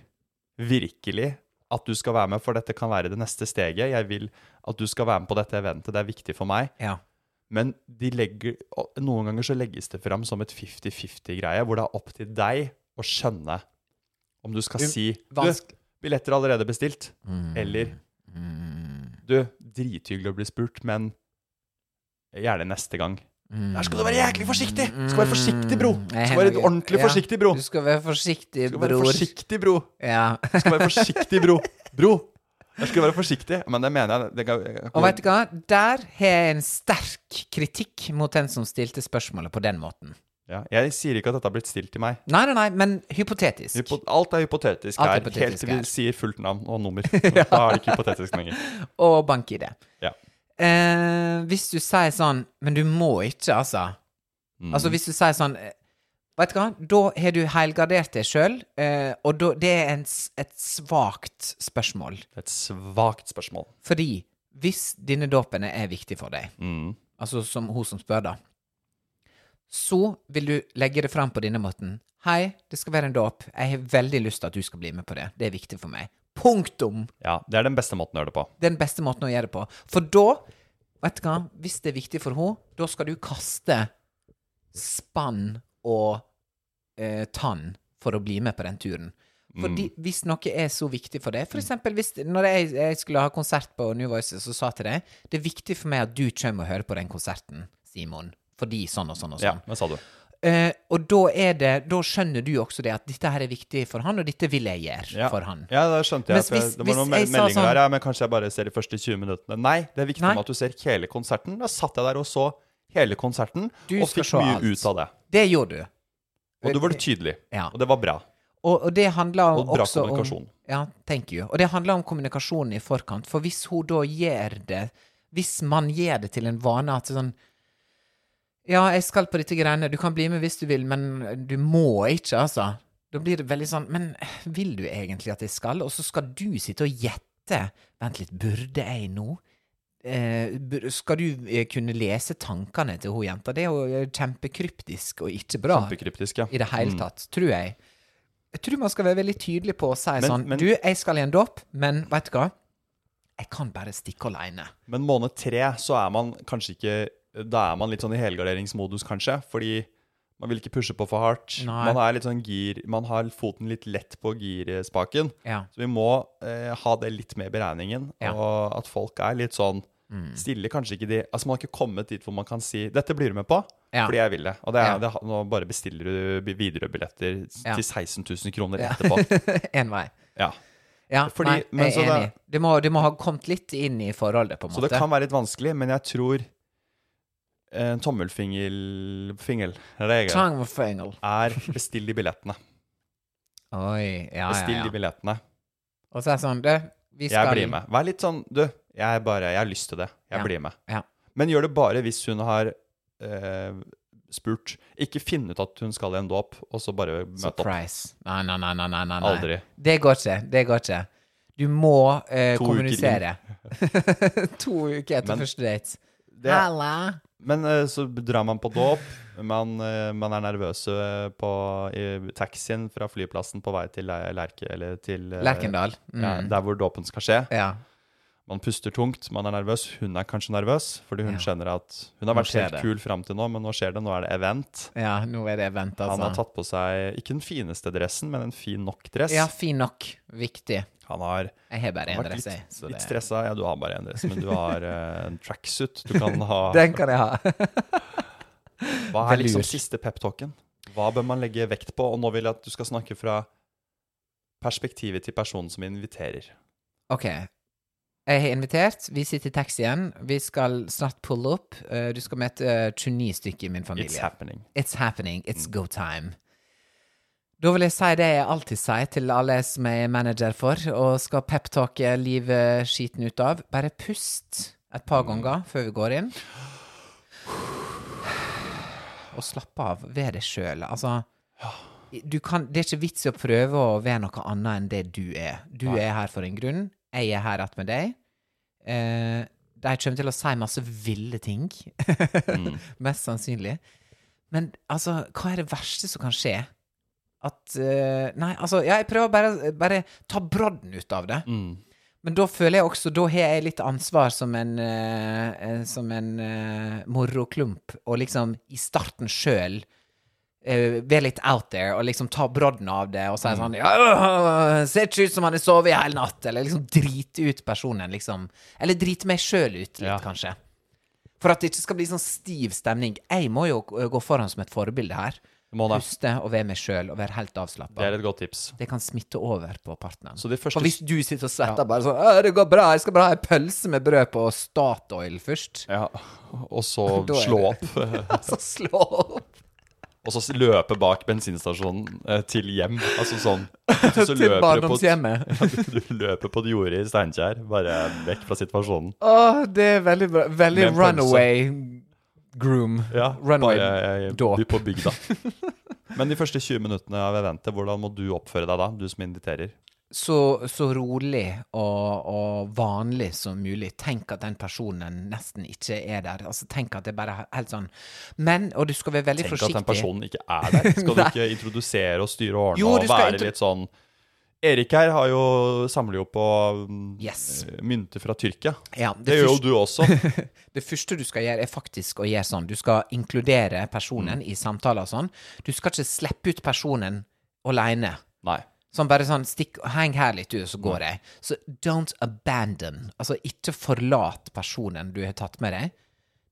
virkelig at du skal være med, for dette kan være det neste steget'. 'Jeg vil at du skal være med på dette eventet, det er viktig for meg'. Ja. Men de legger, noen ganger så legges det fram som et 50-50-greie, hvor det er opp til deg å skjønne om du skal si Du, billetter er allerede bestilt. Mm. Eller Du, drithyggelig å bli spurt, men gjerne neste gang. Der skal du være jæklig forsiktig! Du skal være forsiktig, bro! Du skal være ordentlig ja. forsiktig, bro! Du skal være forsiktig, Du skal være forsiktig, bro! Ja. Du skal være forsiktig, bro! Bro! Jeg skulle være forsiktig. Men det mener jeg. Det kan, jeg Og vet du hva? Der har jeg en sterk kritikk mot den som stilte spørsmålet på den måten. ja, jeg sier ikke at dette har blitt stilt til meg. Nei, nei, nei, men hypotetisk. Hypo alt er hypotetisk Alt er her, hypotetisk helt til vi her. sier fullt navn og nummer. Da er det ikke hypotetisk lenger. Og bank-ID. Ja. Eh, hvis du sier sånn Men du må ikke, altså. Mm. Altså hvis du sier sånn Vet du hva, da har du helgardert deg sjøl, eh, og da, det er en, et svakt spørsmål. Et svakt spørsmål. Fordi hvis denne dåpen er viktig for deg, Mm. altså som hun som spør, da, så vil du legge det fram på denne måten. Hei, det skal være en dåp. Jeg har veldig lyst til at du skal bli med på det. Det er viktig for meg. Punktum! Ja, det er den beste måten å gjøre det på. Det er den beste måten å gjøre det på. For da, vet du hva, hvis det er viktig for henne, da skal du kaste spann og eh, tann for å bli med på den turen. Fordi hvis noe er så viktig for deg For eksempel hvis når jeg, jeg skulle ha konsert på New Voices og sa til deg Det er viktig for meg at du kommer og hører på den konserten, Simon. Fordi sånn og sånn og Ja, sånn. hva sa du? Eh, og da er det Da skjønner du også det at dette her er viktig for han, og dette vil jeg gjøre Ja. for han. Ja, det skjønte jeg. Hvis- det var noen meldinger sånn- der, ja, men kanskje jeg bare ser de første 20 minuttene. Nei, det er viktig Nei. at du ser hele konserten. Da satt jeg der og så hele konserten, Du og fikk mye alt. ut av det. Det gjorde du. Og du var tydelig. Ja. Og det var bra. Og, og det handler Og bra også kommunikasjon. om Ja, thank you. Og det handler om kommunikasjonen i forkant. For hvis hun da gjør det Hvis man gjør det til en vane at sånn Ja, jeg skal på dette greiene, du kan bli med hvis du vil, men du må ikke, altså. Da blir det veldig sånn Men vil du egentlig at jeg skal? Og så skal du sitte og gjette Vent litt, burde jeg nå? Eh, skal du eh, kunne lese tankene til hun jenta? Det er jo eh, kjempekryptisk og ikke bra Kjempekryptisk, ja. i det hele tatt, tror jeg. Jeg tror man skal være veldig tydelig på å si Men- sånn men- Du, jeg skal i en dåp, men veit du hva? Jeg kan bare stikke aleine. Men måned tre så er man kanskje ikke Da er man litt sånn i helgarderingsmodus, kanskje. Fordi man vil ikke pushe på for hardt. Nei. Man er litt sånn gir Man har foten litt lett på girspaken. Ja. Så vi må eh, ha det litt med i beregningen. Ja. Mm. Og at folk er litt sånn Stiller kanskje ikke de Altså Man har ikke kommet dit hvor man kan si 'Dette blir du med på', Ja. fordi jeg vil det. Og det er, Ja. det, nå bare bestiller du bi- Widerøe-billetter Ja. til 16 000 kroner etterpå. en vei. Ja. Ja, Fordi- nei, men jeg er enig. Det må, du, må ha kommet litt inn i forholdet, på en måte. Så det kan være litt vanskelig, men jeg tror en tommelfingerregel Tommelfingel er bestill de billettene. Oi, ja, ja, Bestill de ja. billettene. Og så er det sånn, du, vi skal Jeg blir med. Vær litt sånn Du, jeg bare Jeg har lyst til det. Jeg Ja. blir med. Ja. Men gjør det bare hvis hun har eh, spurt. Ikke finn ut at hun skal i en dåp, og så bare møte opp. Surprise. Nei, nei, nei, nei, nei. Aldri. Det går ikke. Det går ikke. Du må eh, To uker kommunisere. to uker etter Men- første date. Det, Halla! men eh, så drar man på dåp. Man, eh, man er nervøs eh, på i taxien fra flyplassen på vei til Lerke eller til eh, Lerkendal. Mm. Ja, der hvor dåpen skal skje. Ja. Man puster tungt, man er nervøs. Hun er kanskje nervøs, fordi hun Ja. skjønner at hun har vært helt det. kul fram til nå, men nå skjer det. Nå er det event. ja, nå er det event, altså. Han har tatt på seg ikke den fineste dressen, men en fin nok dress. Ja, fin nok. Viktig. Han har, Jeg har bare én dress, jeg. litt, litt det- stressa. Ja, du har bare én dress, men du har eh, en tracksuit du kan ha. Den kan jeg ha. Hva er liksom siste peptalken? Hva bør man legge vekt på? Og nå vil jeg at du skal snakke fra perspektivet til personen som inviterer. OK. Jeg har invitert. Vi sitter i taxien. Vi skal snart pulle opp. Eh, Du skal møte eh, 29 stykker i min familie. It's happening. It's happening. It's go time. Da vil jeg si det jeg alltid sier til alle som jeg er manager for, og skal peptalke livet skiten ut av. Bare pust et par ganger før vi går inn. Og slapp av. Vær deg sjøl. Altså du kan, Det er ikke vits i å prøve å være noe annet enn det du er. Du er her for en grunn. Jeg er her attmed deg. Eh, de kommer til å si masse ville ting. Mest sannsynlig. Men altså, hva er det verste som kan skje? At uh, Nei, altså, ja, jeg prøver bare bare ta brodden ut av det. Mm. Men da føler jeg også Da har jeg litt ansvar som en uh, Som en uh, moroklump, og liksom i starten sjøl være litt out there og liksom ta brodden av det og si sånn ja, øh, Ser ikke ut som han har sovet i hele natt, eller liksom drite ut personen, liksom. Eller drite meg sjøl ut litt, Ja. kanskje. For at det ikke skal bli sånn stiv stemning. Jeg må jo gå foran som et forbilde her. Puste og være meg sjøl og være helt Det er et godt tips. Det kan smitte over på partneren. Første For hvis du sitter og svetter bare sånn 'Det går bra, jeg skal bare ha ei pølse med brød på Statoil først'. Ja, og så slå opp opp. Så slå opp. Og så løpe bak bensinstasjonen eh, til hjem. Altså sånn så Til barndomshjemmet. Du, du løper på et jorde i Steinkjer, bare vekk fra situasjonen. Åh, det er veldig bra. Veldig runaway groom. Ja, runaway bare eh, dåp. by på bygda. Men de første 20 minuttene av eventet, hvordan må du oppføre deg da, du som inviterer? Så, så rolig og, og vanlig som mulig. Tenk at den personen nesten ikke er der. Altså, tenk at det bare er helt sånn Men, og du skal være veldig Tenk at den personen ikke er der. Skal du ikke introdusere og styre og ordne og være litt sånn Erik her har jo, samler jo på mm, Yes. mynter fra Tyrkia. Ja, Det gjør jo du også. Det første du skal gjøre, er faktisk å gjøre sånn. Du skal inkludere Mm. personen i samtaler og sånn. Du skal ikke slippe ut personen alene. Nei. Sånn bare sånn stikk, Heng her litt, du, så går jeg. Så don't abandon. Altså, ikke forlat personen du har tatt med deg.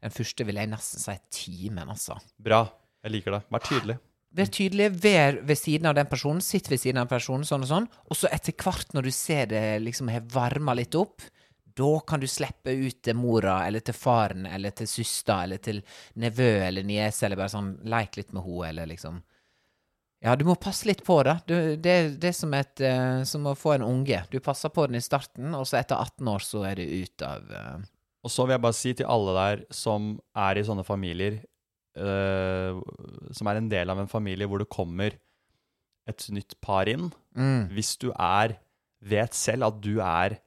Den første vil jeg nesten si timen, altså. Bra. Jeg liker det. Vær tydelig. Vær tydelig, vær ved siden av den personen, sitt ved siden av den personen, sånn og sånn. Og så etter hvert, når du ser det liksom har varma litt opp, da kan du slippe ut til mora, eller til faren, eller til søster, eller til nevø eller niese, eller bare sånn leik litt med henne, eller liksom Ja, du må passe litt på det. Du, det, det er som, et, uh, som å få en unge. Du passer på den i starten, og så etter 18 år så er det ut av uh... Og så vil jeg bare si til alle der som er i sånne familier, uh, som er en del av en familie hvor det kommer et nytt par inn mm, Hvis du er Vet selv at du er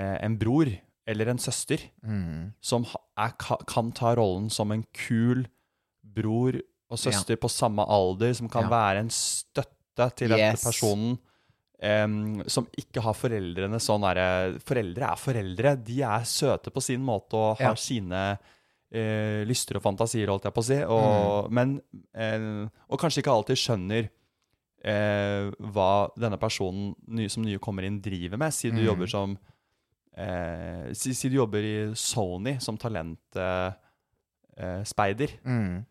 en bror eller en søster Mm. som er, kan ta rollen som en kul bror og søster på samme alder, som kan være en støtte til denne personen. Um, som ikke har foreldrene sånn derre Foreldre er foreldre. De er søte på sin måte og har sine uh, lyster og fantasier, holdt jeg på å si. Og, Mm. men, uh, og kanskje ikke alltid skjønner eh, hva denne personen ny, som nye kommer inn, driver med. Si du Mm. jobber som eh, si, si du jobber i Sony som talentspeider. Eh, speider, Mm.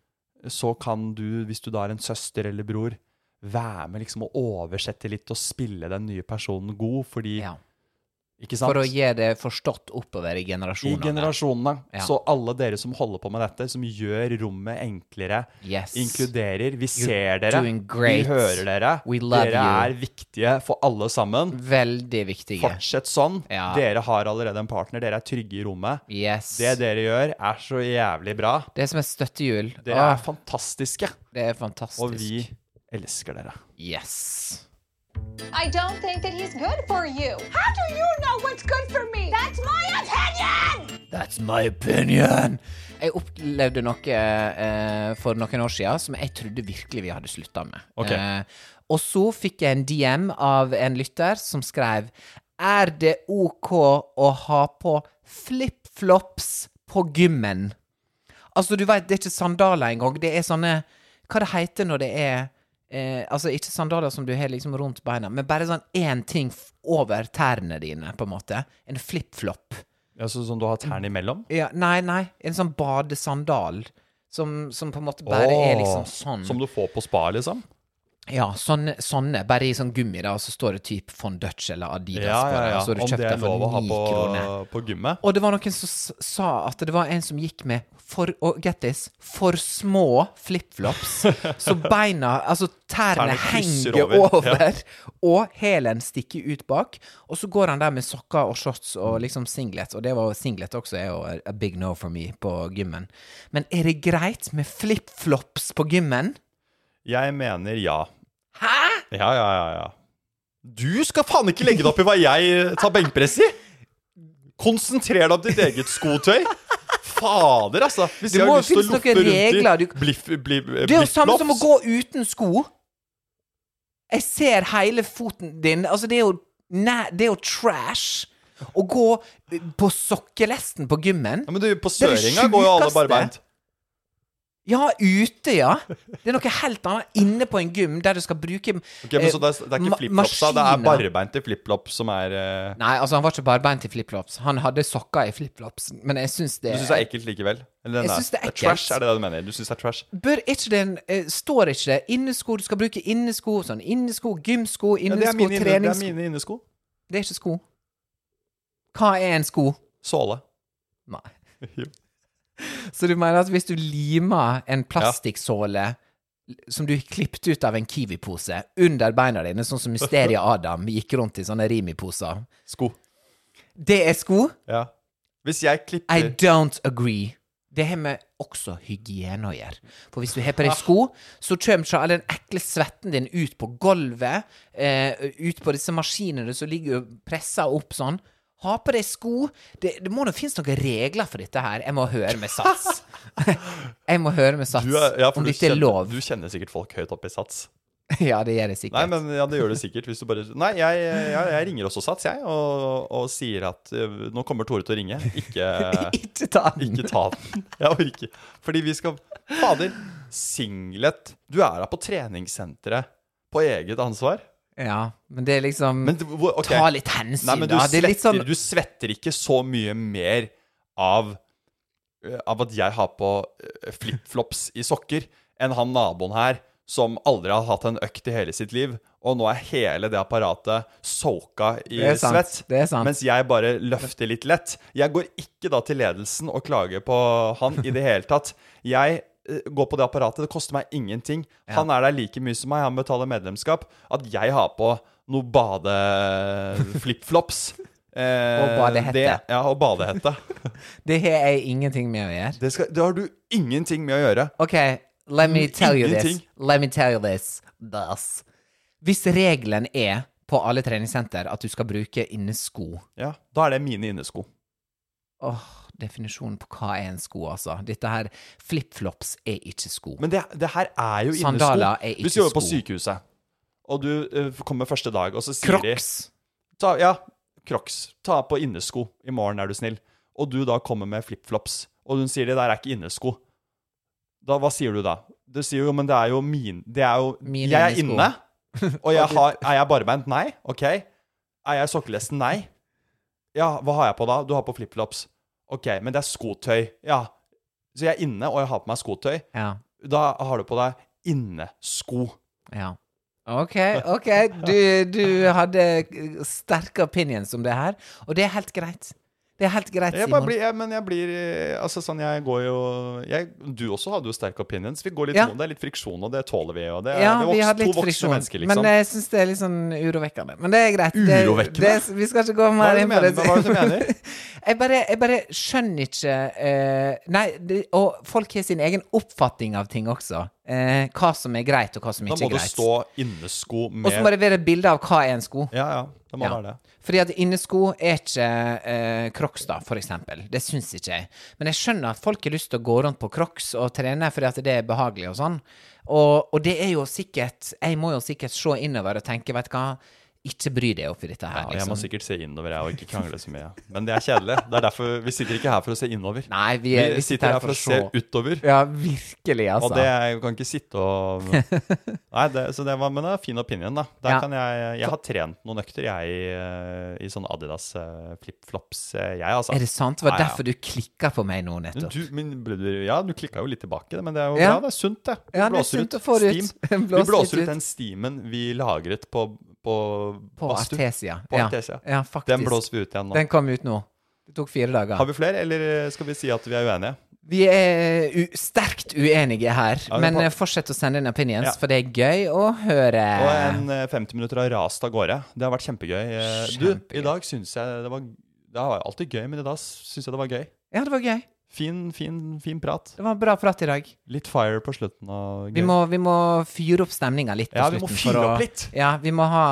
Så kan du, hvis du da er en søster eller bror, være med liksom å oversette litt og spille den nye personen god, fordi Ja. For å gi det forstått oppover i I generasjonene. generasjonene. Ja. Så alle dere som holder på med dette, som gjør rommet enklere, Yes. inkluderer Vi You're ser dere, doing great. vi hører dere. Dere you. er viktige for alle sammen. Veldig viktige. Fortsett sånn. Ja. Dere har allerede en partner, dere er trygge i rommet. Yes. Det dere gjør, er så jævlig bra. Det er som et støttehjul. Dere er fantastiske, det er fantastisk. og vi elsker dere. Yes. I don't think that he's good for you. How do you know what's good for me? That's my opinion! That's my opinion! Jeg opplevde noe eh, for noen år siden som jeg trodde virkelig vi hadde slutta med. Okay. Eh, og så fikk jeg en DM av en lytter som skrev Er det OK å ha på flipflops på gymmen? Altså, du veit, det er ikke sandaler engang. Det er sånne Hva det heter når det er eh, Altså, ikke sandaler som du har liksom rundt beina, men bare sånn én ting over tærne dine, på en måte. En flipflop. Ja, så, sånn du har tærne imellom? Ja, nei, nei. En sånn badesandal. Som, som på en måte bare er liksom sånn. Som du får på spa, liksom? Ja, sånne, sånne. Bare i sånn gummi, da, og så står det typ von Dutch eller Adidas Ja, ja, ja. Så du Om det er lov å ha på, kroner. på gymmet? Og det var noen som sa at det var en som gikk med for, og get this, for små flipflops. så beina, altså tærne, henger over, over, og hælen stikker ut bak. Og så går han der med sokker og shorts og liksom singlet, og det var singlet også er jo a- a big no for me på gymmen. Men er det greit med flipflops på gymmen? Jeg mener ja. Ja, ja, ja, ja. Du skal faen ikke legge deg opp i hva jeg tar benkpress i! Konsentrer deg om ditt eget skotøy. Fader, altså. Hvis Det jeg må har lyst til å loffe noen rundt i du- bliff, bliff, Det er jo samme som å gå uten sko. Jeg ser hele foten din. Altså, det er jo, næ, det er jo trash. Å gå på sokkelesten på gymmen. ja, Men du, på Det er det Søringa går jo alle barbeint. Ja, ute, ja. Det er noe helt annet inne på en gym der du skal bruke Ok, men eh, Så det er, det er ikke flipflops, da? det er barbeint i flipflops som er uh... Nei, altså, han var ikke barbeint i flipflops. Han hadde sokker i flipflops, men jeg syns det Du syns det er ekkelt likevel? Eller, Jeg synes det er ekkelt. trash, er det det du mener? Du syns det er trash? Bør ikke det uh, Står ikke det innesko? Du skal bruke innesko, sånn innesko, gymsko, det, er innesko, ja, treningssko det er mine innesko. Det er ikke sko. Hva er en sko? Såle. Nei. Jo. Så du mener at hvis du limer en plastikksåle som du klippet ut av en Kiwi-pose under beina dine, sånn som Mysteria Adam gikk rundt i sånne Rimi-poser Sko. Det er sko? Ja. Hvis jeg klipper I don't agree. Det har med også hygiene å gjøre. For hvis du har på deg sko, så kommer ikke all den ekle svetten din ut på gulvet, eh, ut på disse maskinene som ligger pressa opp sånn. Ha på deg sko. Det, det må nå finnes noen regler for dette her. Jeg må høre med Sats. jeg må høre med Sats er, ja, om dette dette er lov. du kjenner sikkert folk høyt oppe i Sats. ja, det gjør jeg Nei, men ja, det gjør det sikkert hvis du bare Nei, jeg, jeg, jeg ringer også Sats, jeg, og, og sier at eh, nå kommer Tore til å ringe. Ikke, ikke ta den. ikke ta den. Jeg orker. Fordi vi skal Fader, singlet Du er da på treningssenteret på eget ansvar. Ja, men det er liksom Men okay. Ta litt hensyn, Nei, men du da. Er svetter, sånn du svetter ikke så mye mer av, eh, av at jeg har på eh, flipflops i sokker, enn han naboen her som aldri har hatt en økt i hele sitt liv, og nå er hele det apparatet soaka i svett. det sant. Mens jeg bare løfter litt lett. Jeg går ikke da til ledelsen og klager på han i det hele tatt. Jeg eh, går på det apparatet. Det koster meg ingenting. Han er der like mye som meg, han betaler medlemskap. At jeg har på noe badeflipflops eh, Og badehette. Det, ja, og badehette. Det har jeg ingenting med å gjøre. Det, skal, det har du ingenting med å gjøre. Ok, let me tell you this. Let me tell you this. Thus. Hvis regelen er på alle treningssenter at du skal bruke innesko. Ja, Da er det mine innesko. Åh, definisjonen på hva er en sko, altså. Dette her Flipflops er ikke sko. Men det, det her er jo innesko. Sandaler er ikke Hvis du jobber på sykehuset, og du uh, kommer første dag, og så sier Crocs! de ta, Ja, Crocs. Ta på innesko i morgen, er du snill. Og du da kommer med flipflops, og hun sier det der er ikke innesko. Da, hva sier du da? Du sier jo, men det er jo min Det er jo min Jeg er innesko. inne, og jeg har Er jeg barbeint? Nei. OK. Er jeg sokkelesten? Nei. Ja, hva har jeg på da? Du har på flipflops. OK, men det er skotøy. Ja. Så jeg er inne, og jeg har på meg skotøy. Ja. Da har du på deg innesko. Ja. OK, OK. Du, du hadde sterke opinions om det her, og det er helt greit. Det er helt greit, Jeg Simon. blir, jeg, men jeg blir eh, Altså sånn, jeg går jo jeg, Du også hadde jo sterke opinions. Vi går litt Ja. imot. Det er litt friksjon, og det tåler vi. Og det, Ja, det er vi har litt to voksne friksjon, mennesker, liksom. men jeg syns det er litt sånn urovekkende. Men det er greit. Det? Det, vi skal ikke gå mer er inn på det. Hva er det du mener? jeg, bare, jeg bare skjønner ikke uh, Nei, det, og folk har sin egen oppfatning av ting også. Eh, hva som er greit, og hva som Da er må Da må greit. stå innesko med Og så må det være bilde av hva er en sko. Ja, ja. Det må Ja. være det. Fordi at innesko er ikke eh, Crocs, da, for eksempel. Det syns ikke jeg. Men jeg skjønner at folk har lyst til å gå rundt på Crocs og trene fordi at det er behagelig og sånn. Og, og det er jo sikkert Jeg må jo sikkert se innover og tenke, vet du hva, ikke bry deg oppi dette her, Og jeg må liksom. sikkert se innover, jeg, og ikke krangle så mye. Men det er kjedelig. Det er derfor Vi sitter ikke her for å se innover. Nei, vi, er, vi sitter her for å se utover. Ja, virkelig, altså. Og det jeg kan ikke sitte og Nei, det, så det var, men det er fin opinion, da. Der Ja. kan jeg Jeg har trent noen økter, jeg, i, eh, i sånn Adidas eh, flipflops, eh, jeg, altså. Er det sant? Det var Ja, ja. derfor du klikka på meg nå, nettopp. du, men ja, du klikka jo litt tilbake, men det er jo Ja. bra. Det er sunt, det. Vi Ja, det er blåser sunt ut steam. Vi blåser ut ut. den steamen vi lagret på, på, På. Artesia. På ja. Artesia. Ja, faktisk. Den blåser vi ut igjen nå. Den kom ut nå. Det tok fire dager. Har vi flere, eller skal vi si at vi er uenige? Vi er sterkt uenige her, Ja, men får- eh, fortsett å sende inn opinions, Ja. for det er gøy å høre. Og en eh, 50 minutter har rast av gårde. Det har vært kjempegøy. kjempegøy. Du, i dag syns jeg det var Det var alltid gøy, men i dag syns jeg det var gøy. Ja, det var gøy. Fin, fin, fin prat. Det var bra prat i dag. Litt fire på slutten og. Vi må, vi må fyre opp stemninga litt Ja, vi må fyre opp å- litt. Ja, vi må ha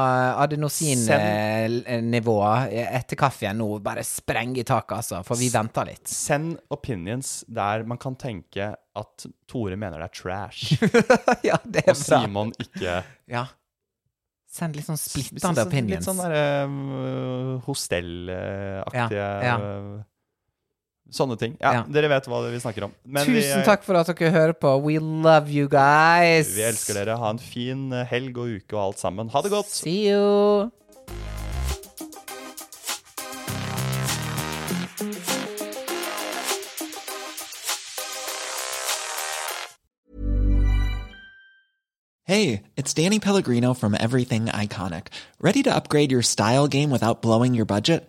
adenosinnivået etter kaffen nå bare sprenge i taket, altså, for vi venter litt. Send opinions der man kan tenke at Tore mener det er trash, ja, det er og bra. Simon ikke Ja. Send litt sånn splittende opinions. Litt sånn derre uh, hostellaktige Ja, ja. Sånne ting. Ja, Ja. dere vet hva vi snakker om. Men vi, Tusen takk for at dere hører på. We love you guys. vi elsker dere. Ha en fin uh, helg og uke og alt sammen. Ha det godt! See you. Hey, it's Danny Pellegrino from Everything Iconic. Ready to upgrade your style game without blowing your budget?